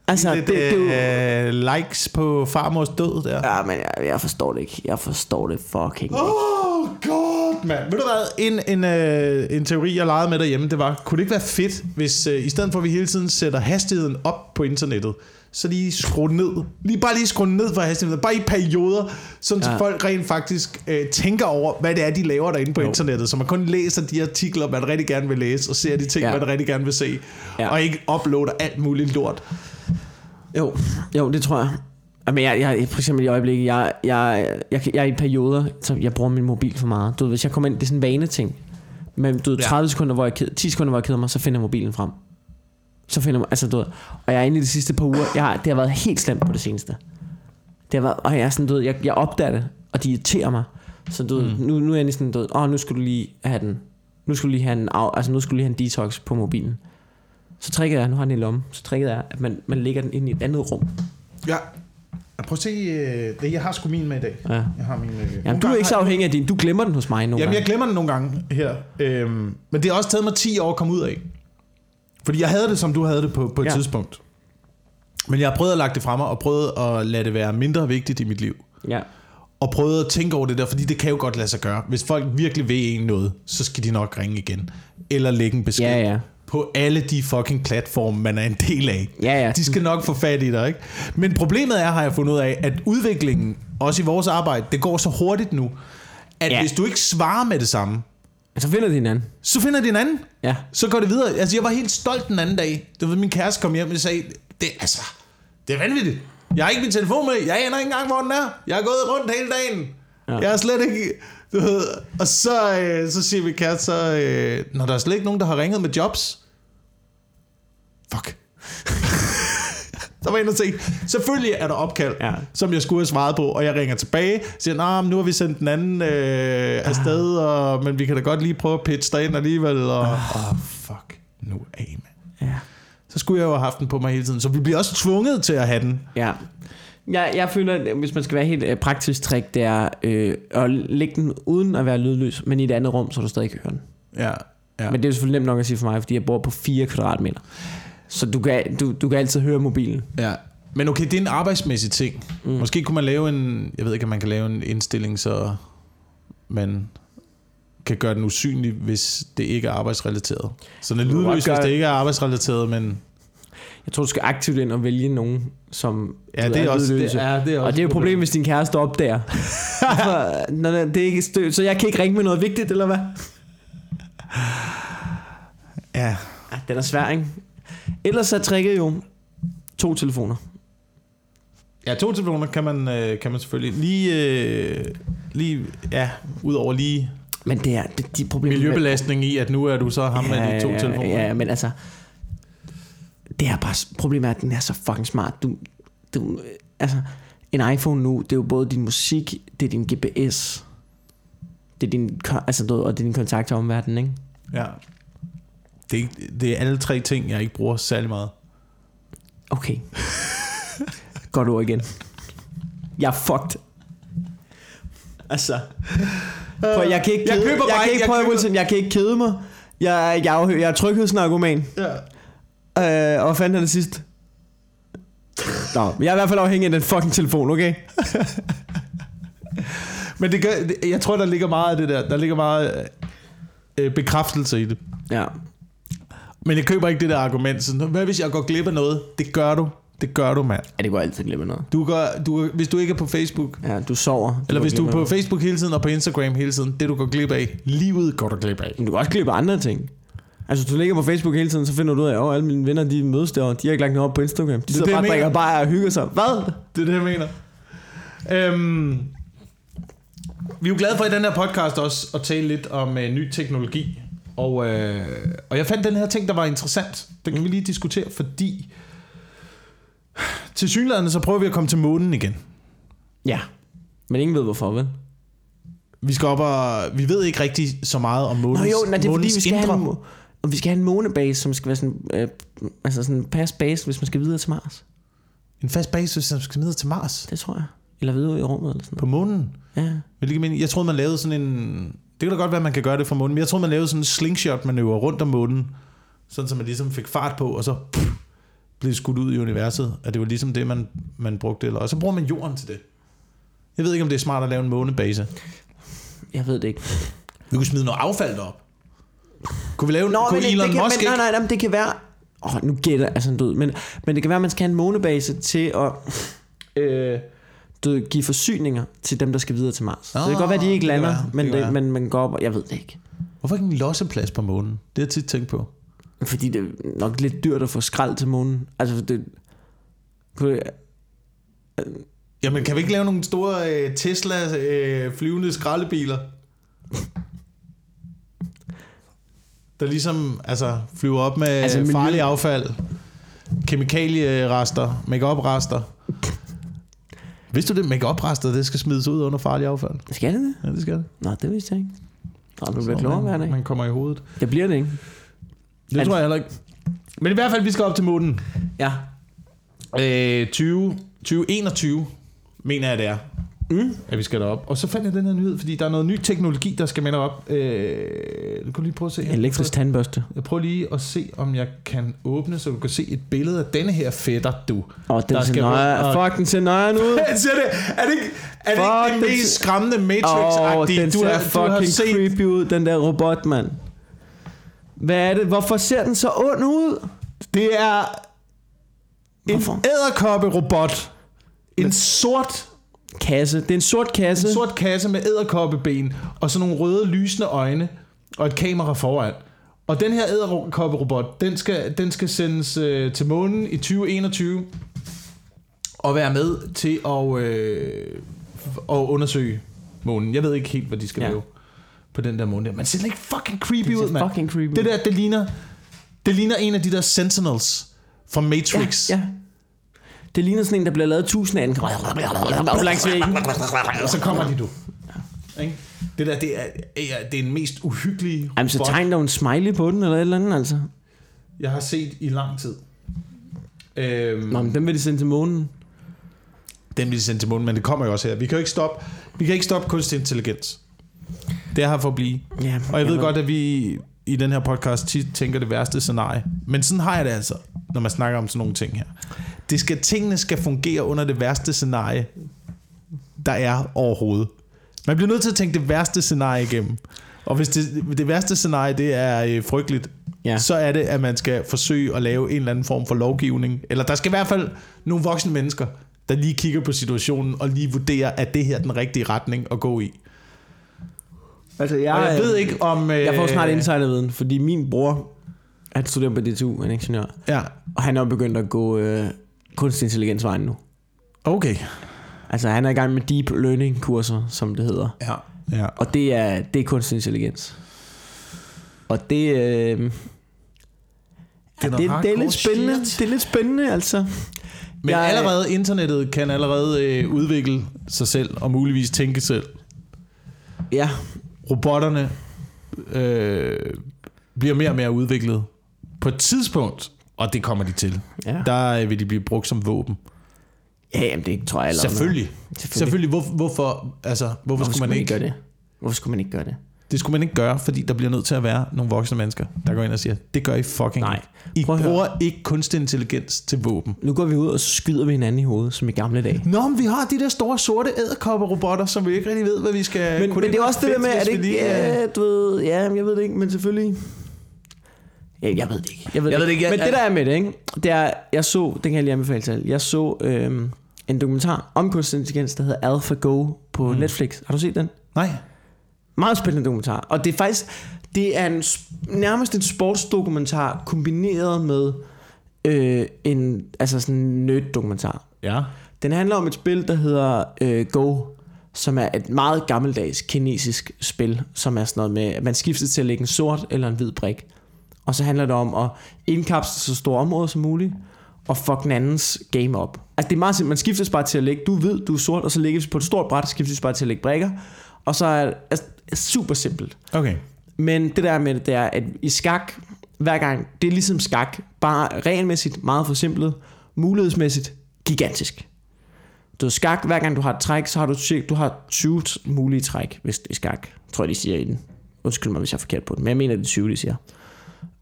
Altså, Lidt det, det, er jo... øh, likes på farmors død der. Ja, men jeg, jeg forstår det ikke. Jeg forstår det fucking ikke. Oh god, mand. Ved du hvad, en, en, øh, en teori, jeg legede med derhjemme, det var, kunne det ikke være fedt, hvis øh, i stedet for, at vi hele tiden sætter hastigheden op på internettet, så lige skrue ned. Lige bare lige skrue ned for hastigheden. Bare i perioder, sådan ja. Så folk rent faktisk øh, tænker over, hvad det er, de laver derinde på Jo. internettet. Så man kun læser de artikler, man rigtig gerne vil læse, og ser de ting, ja. Man rigtig gerne vil se. Ja. Og ikke uploader alt muligt lort. Jo, jo, det tror jeg. Jamen, jeg, jeg, for eksempel i øjeblikket, jeg, jeg, jeg, jeg, jeg er i perioder, så jeg bruger min mobil for meget. Du ved, hvis jeg kommer ind, det er sådan en vane ting. Men du ved, Ja. 30 sekunder, hvor jeg ked, 10 sekunder, hvor jeg keder mig, så finder jeg mobilen frem. Så finder jeg, altså du ved, og jeg er inde i de sidste par uger, jeg har, det har været helt slemt på det seneste. Det har været, og jeg er sådan, du ved, jeg, jeg opdager det, og de irriterer mig. Så du ved, Mm. nu, nu er jeg sådan, du ved, åh, nu skal du lige have den, nu skal du lige have en, altså nu skal du lige have en detox på mobilen. Så trækker jeg, nu har jeg den i lommen, så trækker jeg, at man, man lægger den ind i et andet rum. Ja. Prøv at se, øh, det, jeg har sgu min med i dag. Ja. Jeg har min, øh, Jamen, du er ikke så afhængig af din. Du glemmer den hos mig nogle Jamen, jeg gange. glemmer den nogle gange her. Øhm, men det har også taget mig 10 år at komme ud af. Fordi jeg havde det, som du havde det på, på et ja. Tidspunkt. Men jeg har prøvet at lagt det fra mig, og prøvet at lade det være mindre vigtigt i mit liv. Ja. Og prøvet at tænke over det der, fordi det kan jo godt lade sig gøre. Hvis folk virkelig vil en noget, så skal de nok ringe igen. Eller lægge en besked. Ja, ja. På alle de fucking platforme, man er en del af. Ja, ja. De skal nok få fat i dig, ikke? Men problemet er, har jeg fundet ud af, at udviklingen, også i vores arbejde, det går så hurtigt nu, at ja. Hvis du ikke svarer med det samme, Så finder de hinanden. så finder de en anden. Ja. Så går det videre. Altså, jeg var helt stolt den anden dag. Det var min kæreste kom hjem og sagde, det, altså, det er vanvittigt. Jeg har ikke min telefon med. Jeg aner ikke engang, hvor den er. Jeg har gået rundt hele dagen. Ja. Jeg er slet ikke... Du ved, og så, øh, så siger min kæreste så, øh, når der er slet ikke nogen, der har ringet med jobs. Fuck. så var inde og se. Selvfølgelig er der opkald, ja. Som jeg skulle have svaret på, og jeg ringer tilbage, siger, nah, men nu har vi sendt den anden øh, afsted, og, men vi kan da godt lige prøve at pitche dig ind alligevel, og oh, fuck nu af, mand. Ja. Så skulle jeg jo have haft den på mig hele tiden, så vi bliver også tvunget til at have den. Ja. Jeg, jeg føler, hvis man skal være helt øh, praktisk trick, det er øh, at lægge den uden at være lydløs, men i et andet rum, så du stadig kan høre den. Ja, ja. Men det er jo selvfølgelig nemt nok at sige for mig, fordi jeg bor på 4 kvadratmeter. Så du kan, du, du kan altid høre mobilen. Ja. Men okay, det er en arbejdsmæssig ting. Mm. Måske kunne man lave en, jeg ved ikke, om man kan lave en indstilling, så man kan gøre den usynlig, hvis det ikke er arbejdsrelateret. Så den er lydløs, hvis det ikke er arbejdsrelateret, men... Jeg tror, du skal aktivt ind og vælge nogen, som Ja, det er ved, også, det, er, det er også Og det er jo et problem, hvis din kæreste opdager. For, når det det er ikke stø, så jeg kan ikke ringe med noget vigtigt, eller hvad? Ja, Ja, den er svær, ikke? Ellers er tricket jo to telefoner. ja to telefoner kan man, øh, kan man selvfølgelig lige, øh, lige, ja, udover lige Men det er det, de problemer... miljøbelastning i, at nu er du så ham med de to ja, telefoner. Ja, men altså... Det er bare... Problemet er, at den er så fucking smart. Du, du, altså, en iPhone nu, det er jo både din musik, det er din GPS, det er din, altså, du, og det er din kontakt til omverdenen, ikke? ja. Det, er, det er alle tre ting, jeg ikke bruger særlig meget. Okay. Godt ord igen. Jeg er fucked. Altså. Prøv, jeg kan ikke Jeg kede, køber jeg kan ikke- ikke, jeg prøv, køber- Wilson, jeg kan ikke kede mig. Jeg, jeg, er, jo- jeg er tryghedsnarkoman. Ja. Øh, og hvad fanden er det sidste? Nå, men jeg er i hvert fald afhængig af den fucking telefon, okay? Men det gør, jeg tror, der ligger meget af det der. Der ligger meget øh, bekræftelse i det. Ja. Men jeg køber ikke det der argument. Så, hvad hvis jeg går glip af noget? Det gør du. Det gør du, mand. Ja, det går altid glemme noget. Du gør, du, hvis du ikke er på Facebook, Ja, du sover. eller går hvis du er glip af på noget. Facebook hele tiden og på Instagram hele tiden, det du går glip af, livet går du glip af. Men du kan også klippe andre ting. Altså, hvis du ligger på Facebook hele tiden, så finder du ud af, at alle mine venner, de mødes der, og de har ikke lagt noget op på Instagram. De det, sidder jeg bare og drikker bare og hygger sig. Hvad? Det er det, jeg mener. Øhm, vi er jo glade for i den her podcast også at tale lidt om øh, ny teknologi. Og, øh, og jeg fandt den her ting, der var interessant. Den kan vi lige diskutere, fordi til synligheden så prøver vi at komme til månen igen. Ja. Men ingen ved hvorfor, vel? Vi skal op og... Vi ved ikke rigtig så meget om månens, Nå jo, nej, det er fordi, vi skal, have indre. en, må- og vi skal have en månebase, som skal være sådan, øh, altså sådan en pass base, hvis man skal videre til Mars. En fast base, som skal ned til Mars. Det tror jeg. Eller videre i rummet eller sådan På månen. noget. Ja. Mening? Jeg troede, man lavede sådan en... Det kan da godt være, man kan gøre det fra månen, men jeg troede, man lavede sådan en slingshot-manøvre rundt om månen, sådan så man ligesom fik fart på, og så pff, blev skudt ud i universet, at det var ligesom det, man, man brugte. Eller, og så bruger man jorden til det. Jeg ved ikke, om det er smart at lave en månebase. Jeg ved det ikke. Vi kunne smide noget affald derop. Kunne vi lave Nå, kunne men, Elon det kan, Musk men, nej, nej, nej, men det kan være... Åh, oh, nu gætter jeg sådan død. Men, men det kan være, at man skal have en månebase til at øh, du, give forsyninger til dem, der skal videre til Mars. Så det kan Ah, godt være, at de ikke det kan lander, være, det men, det, men man går op og... Jeg ved det ikke. Hvorfor ikke en losseplads på månen? Det har jeg tit tænkt på. Fordi det er nok lidt dyrt at få skrald til månen. Altså, det... Kunne, Jamen, kan vi ikke lave nogle store øh, Tesla øh, flyvende skraldebiler? Der ligesom altså, flyver op med Altså, miljø- farlig affald, kemikalierester, make-up-rester. Vidste du det? Make-up-rester, det skal smides ud under farlig affald. skal det det? Ja, det skal det. Nå, det vidste jeg ikke. Nå, du bliver klogere hver dag. man kommer i hovedet. Det bliver det ikke. Det Altså- tror jeg heller ikke. Men i hvert fald, vi skal op til månen. Ja. Øh, 20, 2021, mener jeg det er, Mm. at vi skal derop. Og så fandt jeg den her nyhed, fordi der er noget ny teknologi, der skal med derop. Øh, du kan lige prøve at se her. Elektrisk tandbørste. Jeg prøver lige at se, om jeg kan åbne, så du kan se et billede af denne her fætter, du. Oh, den Der skal nøje. være- Fuck, den ser nøjeren ud. ser det? Er det ikke, er det, Fuck, ikke den mest ser- skræmmende Matrix-agtige? den du, ser har, du har fucking set creepy ud, den der robot, mand. Hvad er det? Hvorfor ser den så ond ud? Det er en æderkoppe-robot. En sort, Kasse. Det er en sort kasse. en sort kasse med æderkoppeben, og så nogle røde lysende øjne, og et kamera foran. Og den her æderkoppe-robot, den skal, den skal sendes øh, til månen i 2021, og være med til at, øh, at undersøge månen. Jeg ved ikke helt, hvad de skal Ja. lave på den der måne. Man ser ikke fucking creepy ud, mand. fucking creepy Det der, det ligner, det ligner en af de der Sentinels fra Matrix. Ja, ja. Det ligner sådan en, der bliver lavet tusind af den. Langs væggen. Og så kommer de, du. Ikke? Det der, det er, det er den mest uhyggelige Jamen, så tegn dog en smiley på den, eller et eller andet, altså. jeg har set i lang tid. Øhm, Nå, men den vil de sende til månen. den vil de sende til månen, men det kommer jo også her. Vi kan jo ikke stoppe, vi kan ikke stoppe kunstig intelligens. Det er her for at blive. Ja, Og jeg ved godt, at vi i den her podcast tit tænker det værste scenarie. Men sådan har jeg det altså, når man snakker om sådan nogle ting her. Det skal, tingene skal fungere under det værste scenarie, der er overhovedet. Man bliver nødt til at tænke det værste scenarie igennem. Og hvis det, det værste scenarie det er øh, frygteligt, Ja. så er det, at man skal forsøge at lave en eller anden form for lovgivning. Eller der skal i hvert fald nogle voksne mennesker, der lige kigger på situationen og lige vurderer, at det her er den rigtige retning at gå i. Altså, jeg, Og jeg ved ikke om... Øh, Jeg får snart insiderviden, fordi min bror, han studerer på DTU, han er ingeniør, Ja, og han er begyndt at gå øh, kunstig intelligens vejen nu. okay. Altså, han er i gang med deep learning kurser, som det hedder. Ja, ja. Og det er, det er kunstig intelligens. Og det, øh, ja, noget det, det, er lidt spændende. shit. Det er lidt spændende, altså. Men jeg, allerede internettet kan allerede øh, udvikle sig selv og muligvis tænke selv. Ja, Robotterne øh, bliver mere og mere udviklet. På et tidspunkt, og det kommer de til, ja. der øh, vil de blive brugt som våben. ja jamen, det tror jeg allerede. Selvfølgelig. Selvfølgelig. Selvfølgelig. Hvor, hvorfor, altså, hvorfor, Hvorfor skulle man ikke gøre det? Hvorfor skulle man ikke gøre det? Det skulle man ikke gøre, fordi der bliver nødt til at være nogle voksne mennesker, der går ind og siger, det gør I fucking Nej. I Prøv høre. bruger ikke kunstig intelligens til våben. Nu går vi ud, og så skyder vi hinanden i hovedet, som i gamle dage. Nå, men vi har de der store sorte æderkopper-robotter, som vi ikke rigtig ved, hvad vi skal... Men, men det er også det der med, at det ikke... lige, øh, Ja, du ved... Ja, jeg ved det ikke, men selvfølgelig... Ja, jeg ved det ikke. Jeg ved, Jeg ved det ikke, jeg- Men det der er med det, ikke? Det er, jeg så, den kan jeg lige anbefale til. Jeg så øhm, en dokumentar om kunstig intelligens, der hedder AlphaGo på mm. Netflix. Har du set den? Nej. Meget spændende dokumentar. Og det er faktisk, det er en, nærmest en sportsdokumentar kombineret med øh, en altså sådan en nerd-dokumentar. Ja. Den handler om et spil, der hedder øh, Go, som er et meget gammeldags kinesisk spil, som er sådan noget med, at man skifter til at lægge en sort eller en hvid brik. Og så handler det om at indkapsle så store områder som muligt, og fuck den andens game op. Altså det er meget simpelt, man skiftes bare til at lægge, du hvid, du er sort, og så lægges på et stort bræt, skiftes bare til at lægge brikker, Og så er altså, super simpelt. Okay. Men det der med det, det er, at i skak, hver gang, det er ligesom skak, bare regelmæssigt, meget forsimplet, mulighedsmæssigt, gigantisk. Du ved, skak, hver gang du har et træk, så har du, du har 20 mulige træk, hvis det er skak. Tror jeg, de siger i den. Undskyld mig, hvis jeg er forkert på den, men jeg mener, det er 20, de siger.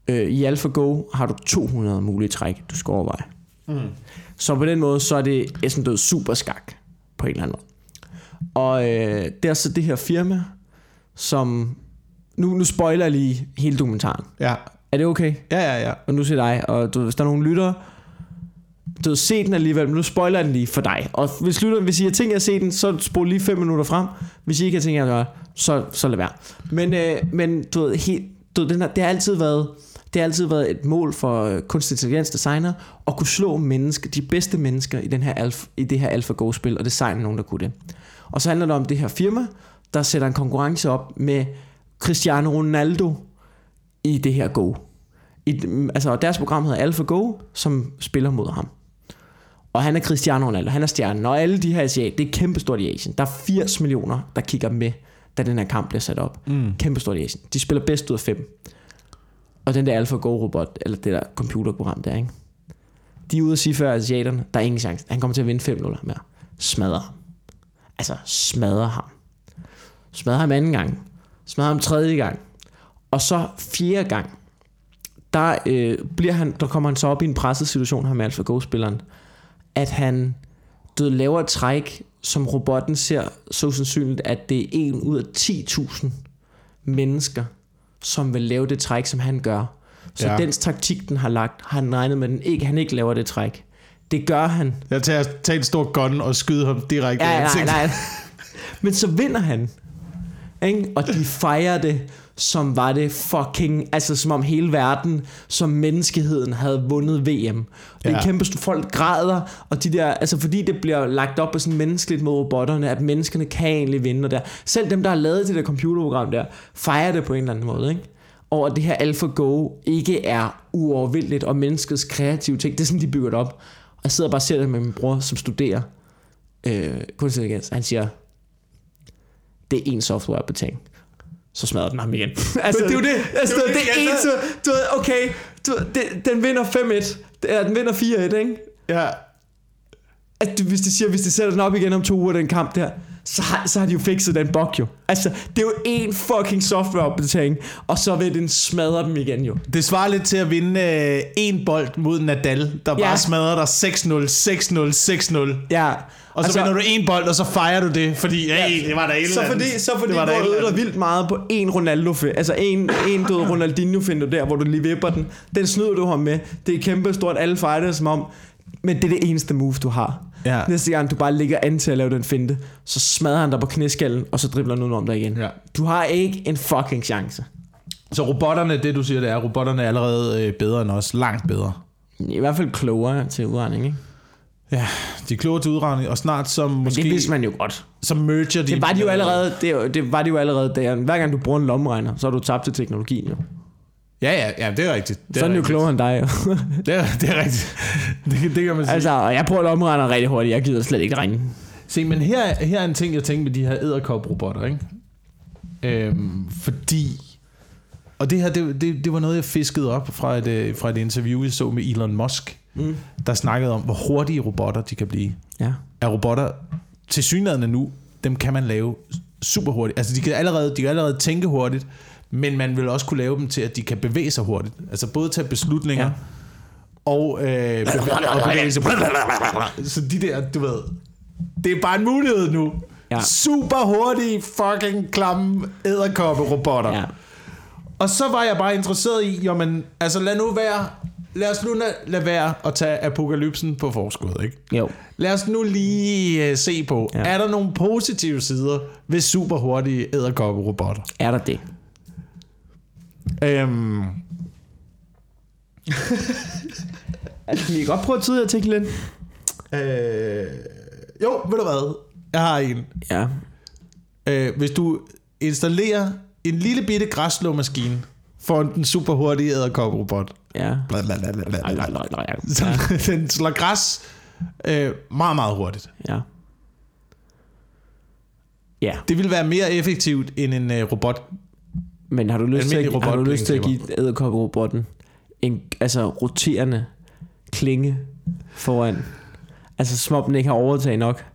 Øh, I AlphaGo har du 200 mulige træk, du skal overveje. Mm. Så på den måde, så er det sådan noget super skak, på en eller anden måde. Og øh, det er så det her firma, som... Nu, nu spoiler jeg lige hele dokumentaren. Ja. Er det okay? Ja, ja, ja. Og nu til dig, og du, hvis der er nogen lyttere, du har set den alligevel, men nu spoiler den lige for dig. Og hvis, lytteren, hvis I har tænkt jer at se den, så spol lige 5 minutter frem. Hvis I ikke har tænkt jer at gøre så, så lad være. Men, øh, men du ved, helt, du ved den her, det har altid været det har altid været et mål for øh, kunstig intelligens designer at kunne slå mennesker, de bedste mennesker i, den her alf, i det her AlphaGo-spil, og designe nogen, der kunne det. Og så handler det om det her firma, der sætter en konkurrence op med Cristiano Ronaldo i det her Go. I, altså, deres program hedder AlphaGo, som spiller mod ham. Og han er Cristiano Ronaldo, han er stjernen. Og alle de her asiat, det er kæmpestort i Asien. Der er 80 millioner, der kigger med, da den her kamp bliver sat op. Mm. Kæmpestort i Asien. De spiller bedst ud af fem. Og den der AlphaGo-robot, eller det der computerprogram der, ikke? De er ude at sige før asiaterne, der er ingen chance. Han kommer til at vinde 5-0 mere. Smadrer ham. Altså, smadrer ham. Smadrer ham anden gang. Smadrer ham tredje gang. Og så fjerde gang, der, øh, bliver han, der kommer han så op i en presset situation her med AlphaGo-spilleren, at han død laver et træk, som robotten ser så sandsynligt, at det er en ud af 10.000 mennesker, som vil lave det træk, som han gør. Så Ja. dens taktik, den har lagt, har han regnet med, den ikke, han ikke laver det træk. Det gør han. Jeg tager, tager en stor gun og skyder ham direkte i Ja, nej, ansigtet. nej. Men så vinder han. Ikke? Og de fejrer det, som var det fucking, altså som om hele verden, som menneskeheden havde vundet VM. Det er kæmpe folk græder, og de der, altså fordi det bliver lagt op på sådan menneskeligt mod robotterne, at menneskene kan egentlig vinde, der. Selv dem, der har lavet det der computerprogram der, fejrer det på en eller anden måde, ikke? Og at det her AlphaGo ikke er uovervindeligt, og menneskets kreative ting, det er sådan, de bygger det op. Og jeg sidder og bare og ser det med min bror, som studerer øh, kunstig intelligens. Han siger, det er en software på ting. Så smadrer den ham igen. altså, Men det er jo det. Altså, Det er det, det, det er jeg en, så, du ved, okay, du, det, den vinder 5-1. Det er, den vinder 4-1, ikke? Ja. At, hvis de siger, hvis de sætter den op igen om to uger, den kamp der, så har, så har de jo fikset den bug jo. Altså, det er jo en fucking softwareopdatering, og så vil den smadre dem igen jo. Det svarer lidt til at vinde øh, en bold mod Nadal, der bare Ja. smadrer dig 6-0, 6-0, 6-0. Ja. Og så altså, vinder du en bold, og så fejrer du det, fordi hey, det var der et Så fordi, så fordi det var du der dig andet. vildt meget på en ronaldo Altså en, en død ronaldinho finder der, hvor du lige vipper den. Den snyder du ham med. Det er kæmpe stort, alle fighter som om. Men det er det eneste move, du har. Ja. Næste gang, du bare ligger an til at lave den finte, så smadrer han dig på knæskallen, og så dribler han ud om dig igen. Ja. Du har ikke en fucking chance. Så robotterne, det du siger, det er, robotterne er allerede øh, bedre end os. Langt bedre. I hvert fald klogere til udregning, ikke? Ja, de er klogere til udregning, og snart som måske... Det vidste man jo godt. Så merger de... Det var de jo allerede, det, det var de jo allerede der. Hver gang du bruger en lommeregner, så har du tabt til teknologien jo. Ja, ja, ja, det er rigtigt. Det Så er den jo klogere end dig. Det er, det er rigtigt. Det, det kan man sige. altså, og jeg bruger lommeregner rigtig hurtigt. Jeg gider slet ikke regne. Se, men her, her er en ting, jeg tænkte med de her æderkop-robotter, ikke? Øhm, fordi... Og det her, det, det, det var noget, jeg fiskede op fra et, øh, fra et interview, jeg så med Elon Musk, Mm. der snakkede om, hvor hurtige robotter de kan blive. Ja. Er robotter til synligheden nu, dem kan man lave super hurtigt. Altså, de kan allerede, de kan allerede tænke hurtigt, men man vil også kunne lave dem til, at de kan bevæge sig hurtigt. Altså både tage beslutninger Ja. og, øh, bevæge, og bevæge sig. Så de der, du ved, det er bare en mulighed nu. Ja. Super hurtige, fucking klamme æderkoppe-robotter. ja. Og så var jeg bare interesseret i, jamen, altså lad nu være, lad os nu lade, lade være at tage apokalypsen på forskud, ikke? Jo. Lad os nu lige uh, se på, ja. er der nogle positive sider ved super hurtige æderkoppe-robotter? Er der det? Øhm, Altså, kan I godt prøve at tyde artiklen? øh, jo, ved du hvad? Jeg har en. Ja. Øh, hvis du installerer en lille bitte græsslåmaskine foran den super hurtige æderkoppe-robot, Ja. så den slår græs øh, meget, meget hurtigt. Ja. Ja, Det ville være mere effektivt end en uh, robot. Men har du lyst, til at, Almindelig har du lyst til at give æderkopperobotten en altså, roterende klinge foran? Altså som om den ikke har overtaget nok.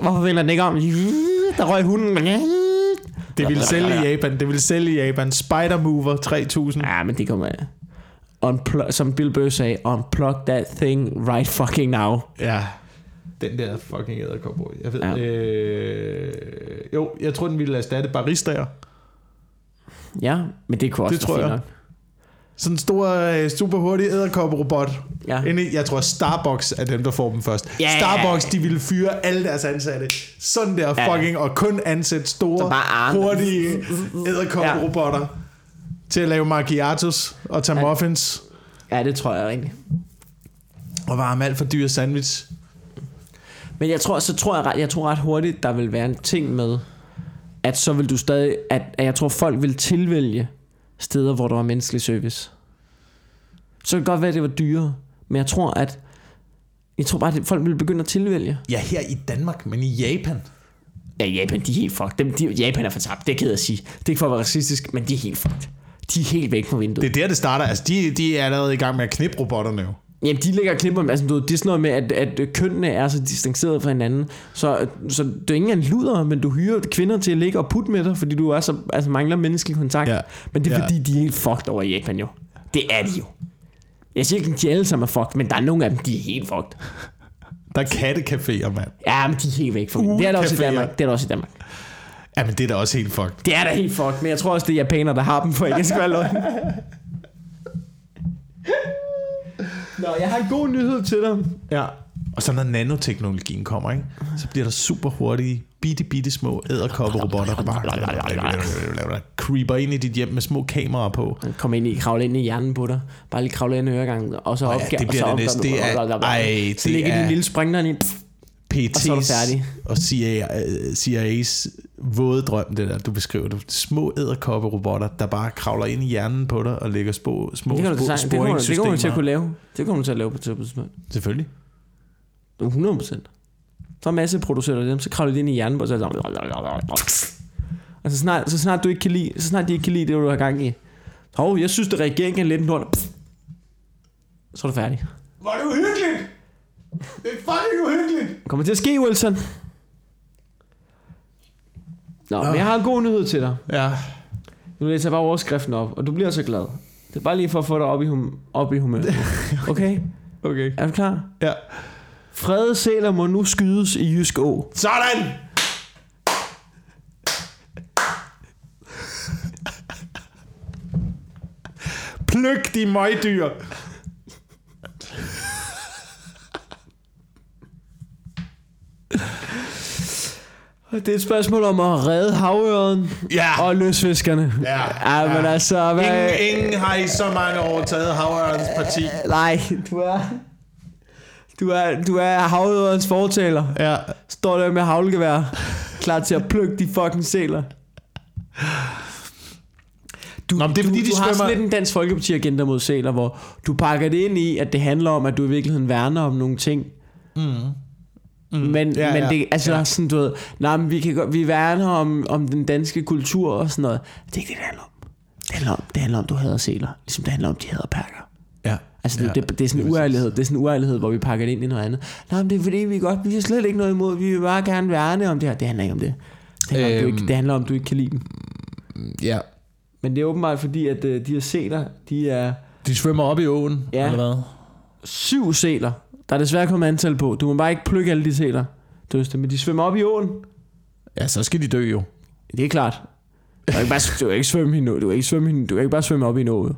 Hvorfor vender den ikke om? Der røg hunden. Det ville sælge i Japan. Det ville sælge i Japan. Spider Mover 3000. Ja, men det kommer af. Unplug, som Bill Burr sagde, unplug that thing right fucking now. Ja. Den der fucking æderkopper. Jeg ved. Ja. Ja. Øh, jo, jeg tror, den ville erstatte baristaer. Ja, men det kunne også Det tror jeg. nok. Sådan en stor, øh, super hurtig æderkopperobot. Ja. Inde Jeg tror, Starbucks er dem, der får dem først. Ja. Starbucks, de ville fyre alle deres ansatte. Sådan der Ja. fucking, og kun ansætte store, hurtige æderkopperobotter til at lave macchiatos og tage Ja. muffins Ja, det tror jeg rigtigt. og varme alt for dyre sandwich. Men jeg tror, så tror jeg, jeg tror ret hurtigt, der vil være en ting med, at så vil du stadig, at, at jeg tror, folk vil tilvælge steder, hvor der var menneskelig service. Så kan det godt være, at det var dyrere, men jeg tror, at jeg tror bare, at folk vil begynde at tilvælge. Ja, her i Danmark, men i Japan. Ja, Japan, de er helt fucked. Dem, de, Japan er fortabt, det er ked af at sige. Det er ikke for at være racistisk, men de er helt fucked. De er helt væk fra vinduet. Det er der, det starter. Altså, de, de er allerede i gang med at knippe robotterne jo. Jamen, de ligger og klipper, altså, du, ved, det er sådan noget med, at, at kønnene er så distanceret fra hinanden, så, så det er ikke engang luder, men du hyrer kvinder til at ligge og putte med dig, fordi du er så, altså, mangler menneskelig kontakt. Ja. Men det er Ja. fordi, de er helt fucked over i Japan jo. Det er de jo. Jeg siger ikke, at de alle sammen er fucked, men der er nogle af dem, de er helt fucked. Der er kattekaféer, mand. Ja, men de er helt væk fra mig. Det er der også i. Danmark. Det er der også i Danmark. Ja, men det er da også helt fucked. Det er da helt fucked, men jeg tror også, det er japanere, der har dem, for ikke skal være løgn. Nå, jeg har en god nyhed til dig. Ja. Og så når nanoteknologien kommer, ikke? så bliver der super hurtige, bitte, bitte små æderkopperobotter, der bare creeper ind i dit hjem med små kameraer på. Kom ind i, kravle ind i hjernen på dig. Bare lige kravle ind i øregangen. Og så Åh ja, det bliver og så det næste. Det er- ej, Så ligger er- din lille springdør ind. PT's Og så er du færdig. og CIA, øh, CIA's våde drøm, det der, du beskriver det. Små æderkopperobotter, der bare kravler ind i hjernen på dig og lægger små, små Det kan du, spor- det, det, kommer, du- det kommer du til at kunne lave. Det kommer du til at lave på tidspunkt. Selvfølgelig. 100 procent. Så er masse producerer dem, så kravler de ind i hjernen på, og så er det og så snart, så snart du ikke kan lide, så snart de ikke kan lide det, du har gang i. Hov, jeg synes, at regeringen er lidt en lort. Så er du færdig. Er det uhyggeligt! Det er fucking uhyggeligt! Kommer til at ske, Wilson. Nå, men jeg har en god nyhed til dig. Ja. Nu læser jeg bare overskriften op, og du bliver så glad. Det er bare lige for at få dig op i, hum- op i humør. Okay? Okay. Er du klar? Ja. Frede sæler må nu skydes i Jysk Å. Sådan! Pløk de møgdyr. Det er et spørgsmål om at redde havøren Ja. og løsfiskerne. Ja, ja men ja. altså... Hvad... Ingen, ingen har i så mange år taget Havørens parti. Nej, du er... Du er, du er havørens fortaler. Ja. Står der med havlgevær. Klar til at plukke de fucking sæler. Du, Nå, det er du, fordi, de du har sådan lidt en Dansk Folkeparti agenda mod sæler, hvor du pakker det ind i, at det handler om, at du i virkeligheden værner om nogle ting. Mm. Men, Ja, men ja, det altså ja. sådan, du ved, nej, men vi, kan, godt- vi værner om, om den danske kultur og sådan noget. Det er ikke det, det handler om. Det handler om, det handler om, du hader sæler. Ligesom det handler om, de hader perker. Ja. Altså det, Ja, det, det er sådan en uærlighed, det er sådan en uærlighed, hvor vi pakker det ind i noget andet. Nej, men det er fordi, vi godt, vi har slet ikke noget imod, vi vil bare gerne værne om det her. Det handler ikke om det. Det handler, øhm, om, du Øhm. ikke, det handler om, du ikke kan lide dem. Ja. Men det er åbenbart fordi, at øh, de her sæler, de er De svømmer op i åen, Ja. eller hvad? syv sæler. Der er desværre kommet antal på. Du må bare ikke plukke alle de sæler. Det, men de svømmer op i åen. Ja, så skal de dø jo. Det er klart. Du kan ikke bare du kan ikke svømme å. Du kan ikke, svømme en- du kan ikke bare svømme op i å. jo.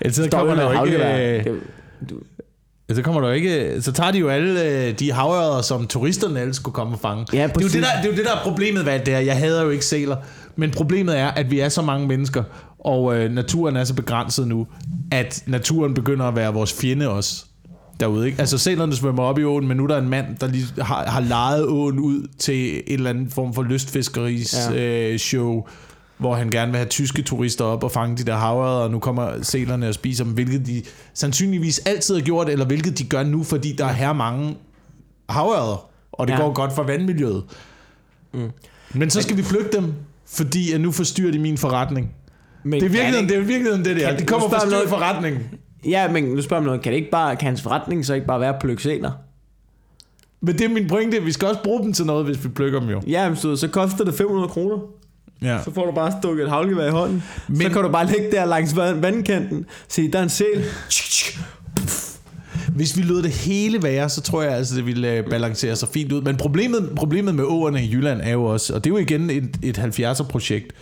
Ellers så kommer der jo ikke... øh, Så kommer der ikke... Så tager de jo alle øh, de havørder, som turisterne ellers skulle komme og fange. Ja, det, er jo det, der, det er jo det, der er problemet ved alt det her. Jeg hader jo ikke sæler. Men problemet er, at vi er så mange mennesker, og øh, naturen er så begrænset nu, at naturen begynder at være vores fjende også derude. Ikke? Altså sælerne svømmer op i åen, men nu er der en mand, der lige har, har lejet åen ud til en eller anden form for lystfiskeris Ja. øh, show. hvor han gerne vil have tyske turister op og fange de der havørder, og nu kommer selerne og spiser dem, hvilket de sandsynligvis altid har gjort, eller hvilket de gør nu, fordi der er her mange havørder, og det Ja. går godt for vandmiljøet. Mm. Men så skal vi flygte dem, fordi at nu forstyrrer de min forretning. Men Det er kan virkeligheden, det er virkeligheden det der. kan- De kommer forstyrrer noget- forretningen. Ja, men nu spørger om noget. Kan, det ikke bare, kan hans forretning så ikke bare være sæler? Men det er min pointe, vi skal også bruge dem til noget, hvis vi plukker dem jo. Ja, men så, så koster det 500 kroner. Ja. Så får du bare stukket et havlgevær i hånden. Men, så kan du bare ligge der langs vand- vandkanten. Se, der er en sæl. Hvis vi lod det hele være, så tror jeg altså, det ville øh, balancere sig fint ud. Men problemet, problemet med åerne i Jylland er jo også, og det er jo igen et, et 70'er-projekt,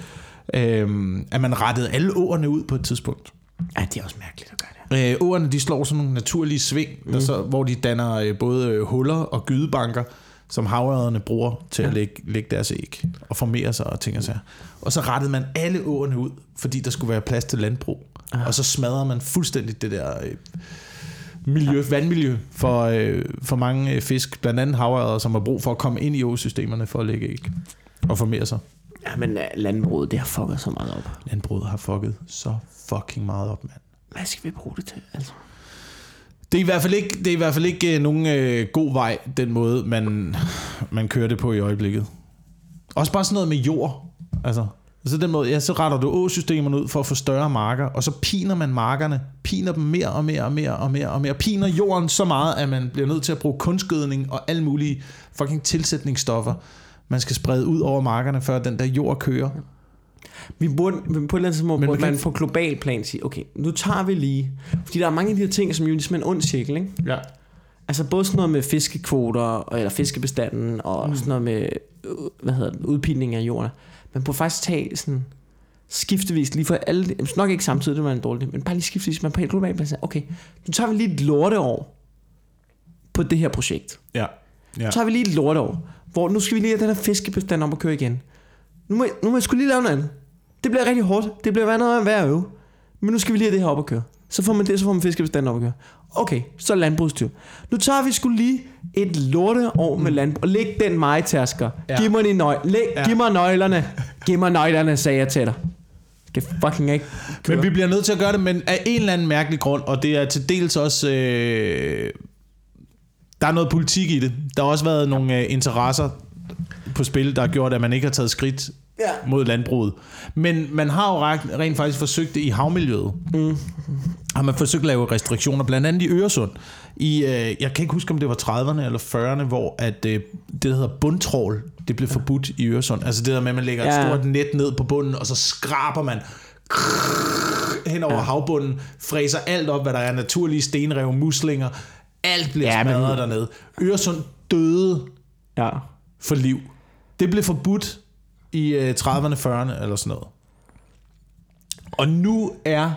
øhm, at man rettede alle åerne ud på et tidspunkt. Ja, det er også mærkeligt at gøre. Øh, åerne, de slår sådan nogle naturlige sving, mm. der så, hvor de danner øh, både øh, huller og gydebanker, som havørrederne bruger til ja. at lægge, lægge deres æg og formere sig og ting og sager. Og så rettede man alle åerne ud, fordi der skulle være plads til landbrug. Og så smadrede man fuldstændig det der øh, miljø, vandmiljø for, øh, for mange øh, fisk, blandt andet havørreder, som har brug for at komme ind i åsystemerne for at lægge æg og formere sig. Ja, men uh, landbruget, det har fucket så meget op. Landbruget har fucket så fucking meget op, mand. Hvad skal vi bruge det til? Altså? Det er i hvert fald ikke, det er i hvert fald ikke øh, nogen øh, god vej, den måde, man, man kører det på i øjeblikket. Også bare sådan noget med jord. Altså, så den måde, ja, så retter du åsystemerne ud for at få større marker, og så piner man markerne, piner dem mere og mere og mere og mere og mere, piner jorden så meget, at man bliver nødt til at bruge kunstgødning og alle mulige fucking tilsætningsstoffer, man skal sprede ud over markerne, før den der jord kører. Vi burde, på et eller andet tidspunkt Men burde man man på global plan sige, okay, nu tager vi lige, fordi der er mange af de her ting, som jo ligesom er en ond cirkel, ikke? Ja. Altså både sådan noget med fiskekvoter, eller fiskebestanden, og mm. sådan noget med, øh, hvad hedder det, udpining af jorden. Man burde faktisk tage sådan skiftevis, lige for alle, nok ikke samtidig, det var en dårlig men bare lige skiftevis, man på et globalt plan siger, okay, nu tager vi lige et lorteår på det her projekt. Ja. Ja. Så har vi lige et lorteår, hvor nu skal vi lige have den her fiskebestand om at køre igen. Nu må, jeg- nu må jeg skulle lige lave noget andet. Det bliver rigtig hårdt. Det bliver noget værd at øve. Men nu skal vi lige have det her op at køre. Så får man det, så får man fiskebestanden op at køre. Okay, så landbrugstyr. Nu tager vi skulle lige et lorteår med landbrug. Og læg den mig, Tasker. Ja. Giv mig de nøg læg. Ja. Giv mig nøglerne. Giv mig nøglerne, sagde jeg til dig. Det fucking ikke køre. Men vi bliver nødt til at gøre det, men af en eller anden mærkelig grund, og det er til dels også... Øh, der er noget politik i det. Der har også været nogle øh, interesser på spil, der har gjort, at man ikke har taget skridt Ja. mod landbruget. Men man har jo rent, faktisk forsøgt det i havmiljøet. Mm. Har man forsøgt at lave restriktioner, blandt andet i Øresund. I, øh, jeg kan ikke huske, om det var 30'erne eller 40'erne, hvor at, øh, det, der hedder bundtrål, det blev forbudt i Øresund. Altså det der med, at man lægger ja. Et stort net ned på bunden, og så skraber man hen over ja. havbunden, fræser alt op, hvad der er naturlige stenrev, muslinger. Alt bliver Ja, ja, men- smadret dernede. Øresund døde Ja. for liv. Det blev forbudt i øh, 30'erne, 40'erne eller sådan noget. Og nu er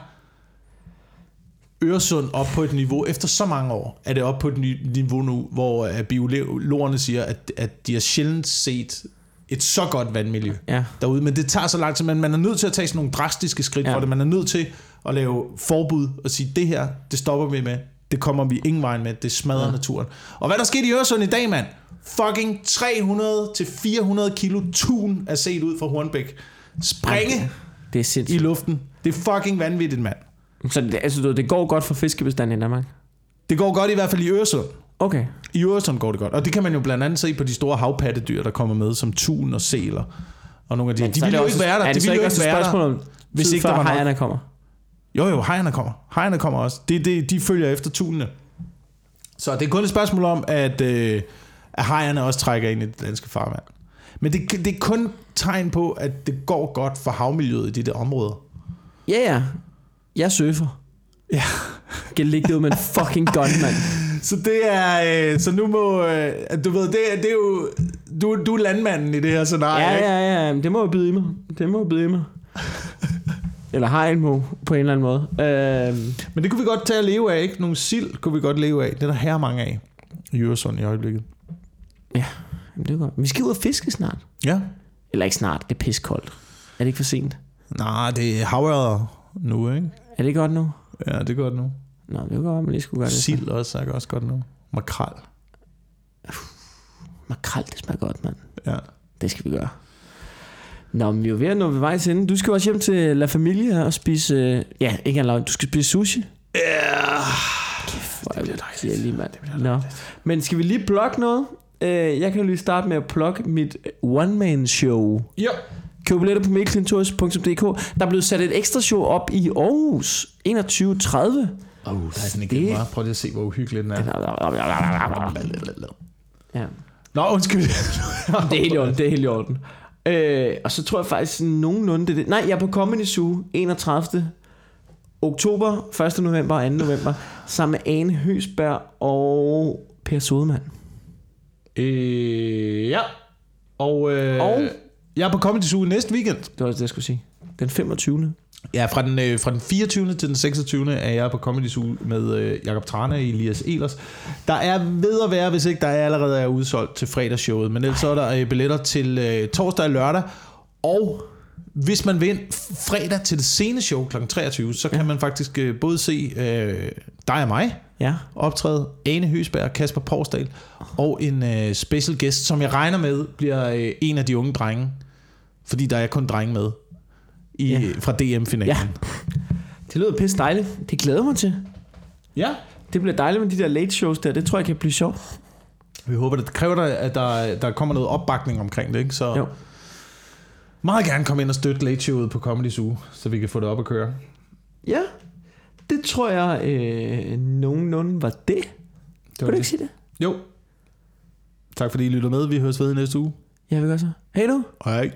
Øresund op på et niveau, efter så mange år, er det op på et niveau nu, hvor øh, biologerne siger, at, at de har sjældent set et så godt vandmiljø Ja. derude. Men det tager så lang tid, men man er nødt til at tage sådan nogle drastiske skridt ja. for det. Man er nødt til at lave forbud og sige, det her, det stopper vi med. Det kommer vi ingen vej med. Det smadrer ja. naturen. Og hvad der skete i Øresund i dag, mand? Fucking 300-400 kilo tun er set ud fra Hornbæk. Springe Det er i sindssygt. luften. Det er fucking vanvittigt, mand. Så det, altså, det går godt for fiskebestanden i Danmark? Det går godt i hvert fald i Øresund. Okay. I Øresund går det godt. Og det kan man jo blandt andet se på de store havpattedyr, der kommer med, som tun og sæler. Og nogle af de, Men de ville det jo ikke være der. Er De det så ville jo ikke være der. hvis ikke der var hejerne kommer? Jo, jo, hejerne kommer. Hejerne kommer også. Det, det, de følger efter tunene. Så det er kun et spørgsmål om, at, øh, at hejerne også trækker ind i det danske farvand. Men det, det er kun tegn på, at det går godt for havmiljøet i de der områder. Ja, ja. Jeg surfer. Ja. Kan ligge det ud med en fucking gun, mand. Så det er, øh, så nu må, øh, du ved, det, det er jo, du, du er landmanden i det her scenarie, Ja, ikke? ja, ja. Det må jo byde i mig. Det må jo byde i mig. Eller må, på en eller anden måde. Øhm, Men det kunne vi godt tage at leve af, ikke? Nogle sild kunne vi godt leve af. Det er der her mange af i Øresund i øjeblikket. jamen, det er godt. Vi skal ud og fiske snart. Ja. Eller ikke snart, det er piskoldt. Er det ikke for sent? Nej, det er havørder nu, ikke? Er det godt nu? Ja, det er godt nu. Nå, det er godt, at man lige skulle gøre det. Sild også er også godt nu. Makrel. Makrel, det smager godt, mand. Ja. Det skal vi gøre. Nå, men vi er jo ved at nå ved vejs ende. Du skal jo også hjem til La Familia og spise... Øh, ja, ikke engang Du skal spise sushi. Ja. Er det dejligt, mand. Nå. Men skal vi lige plukke noget? Øh, jeg kan jo lige starte med at plukke mit one-man-show. Jo. Køb billetter på mikkelklintorius.dk. Der er blevet sat et ekstra show op i Aarhus 21.30. Åh, oh, der er sådan Det- meget. Prøv lige at se, hvor uhyggelig den er. Ja. Nå, undskyld. Det er helt i orden, det er helt i orden. Øh, og så tror jeg faktisk sådan nogenlunde det, det. Nej, jeg er på Comedy Zoo 31. oktober, 1. november og 2. november, sammen med Ane Høsberg og Per Sodemann. øh, ja. Og, øh, Og? jeg er på Comedy Zoo næste weekend. Det var det, jeg skulle sige. Den 25. Ja, fra den, øh, fra den 24. til den 26. er jeg på Comedy Zoo med øh, Jakob Trane og Elias Elers. Der er ved at være, hvis ikke der er allerede er udsolgt til fredagsshowet, men ellers så er der øh, billetter til øh, torsdag og lørdag. Og hvis man vil ind fredag til det sene show kl. 23, så kan man faktisk øh, både se øh, dig og mig Ja. optræde, Ane Høsberg og Kasper Porsdal, og en øh, special guest, som jeg regner med bliver øh, en af de unge drenge, fordi der er kun drenge med i, Ja. fra DM-finalen. Ja. Det lyder pisse dejligt. Det glæder mig til. ja. Det bliver dejligt med de der late shows der. Det tror jeg kan blive sjovt. Vi håber, det kræver, der, at der, der kommer noget opbakning omkring det, ikke? Så Jo. meget gerne komme ind og støtte Late Showet på Comedy Zoo, så vi kan få det op at køre. Ja. Det tror jeg øh, nogenlunde var det. Det Kan du det. ikke sige det? Jo. Tak fordi I lytter med. Vi høres ved i næste uge. Ja, vi gør så. Hej nu. Hej.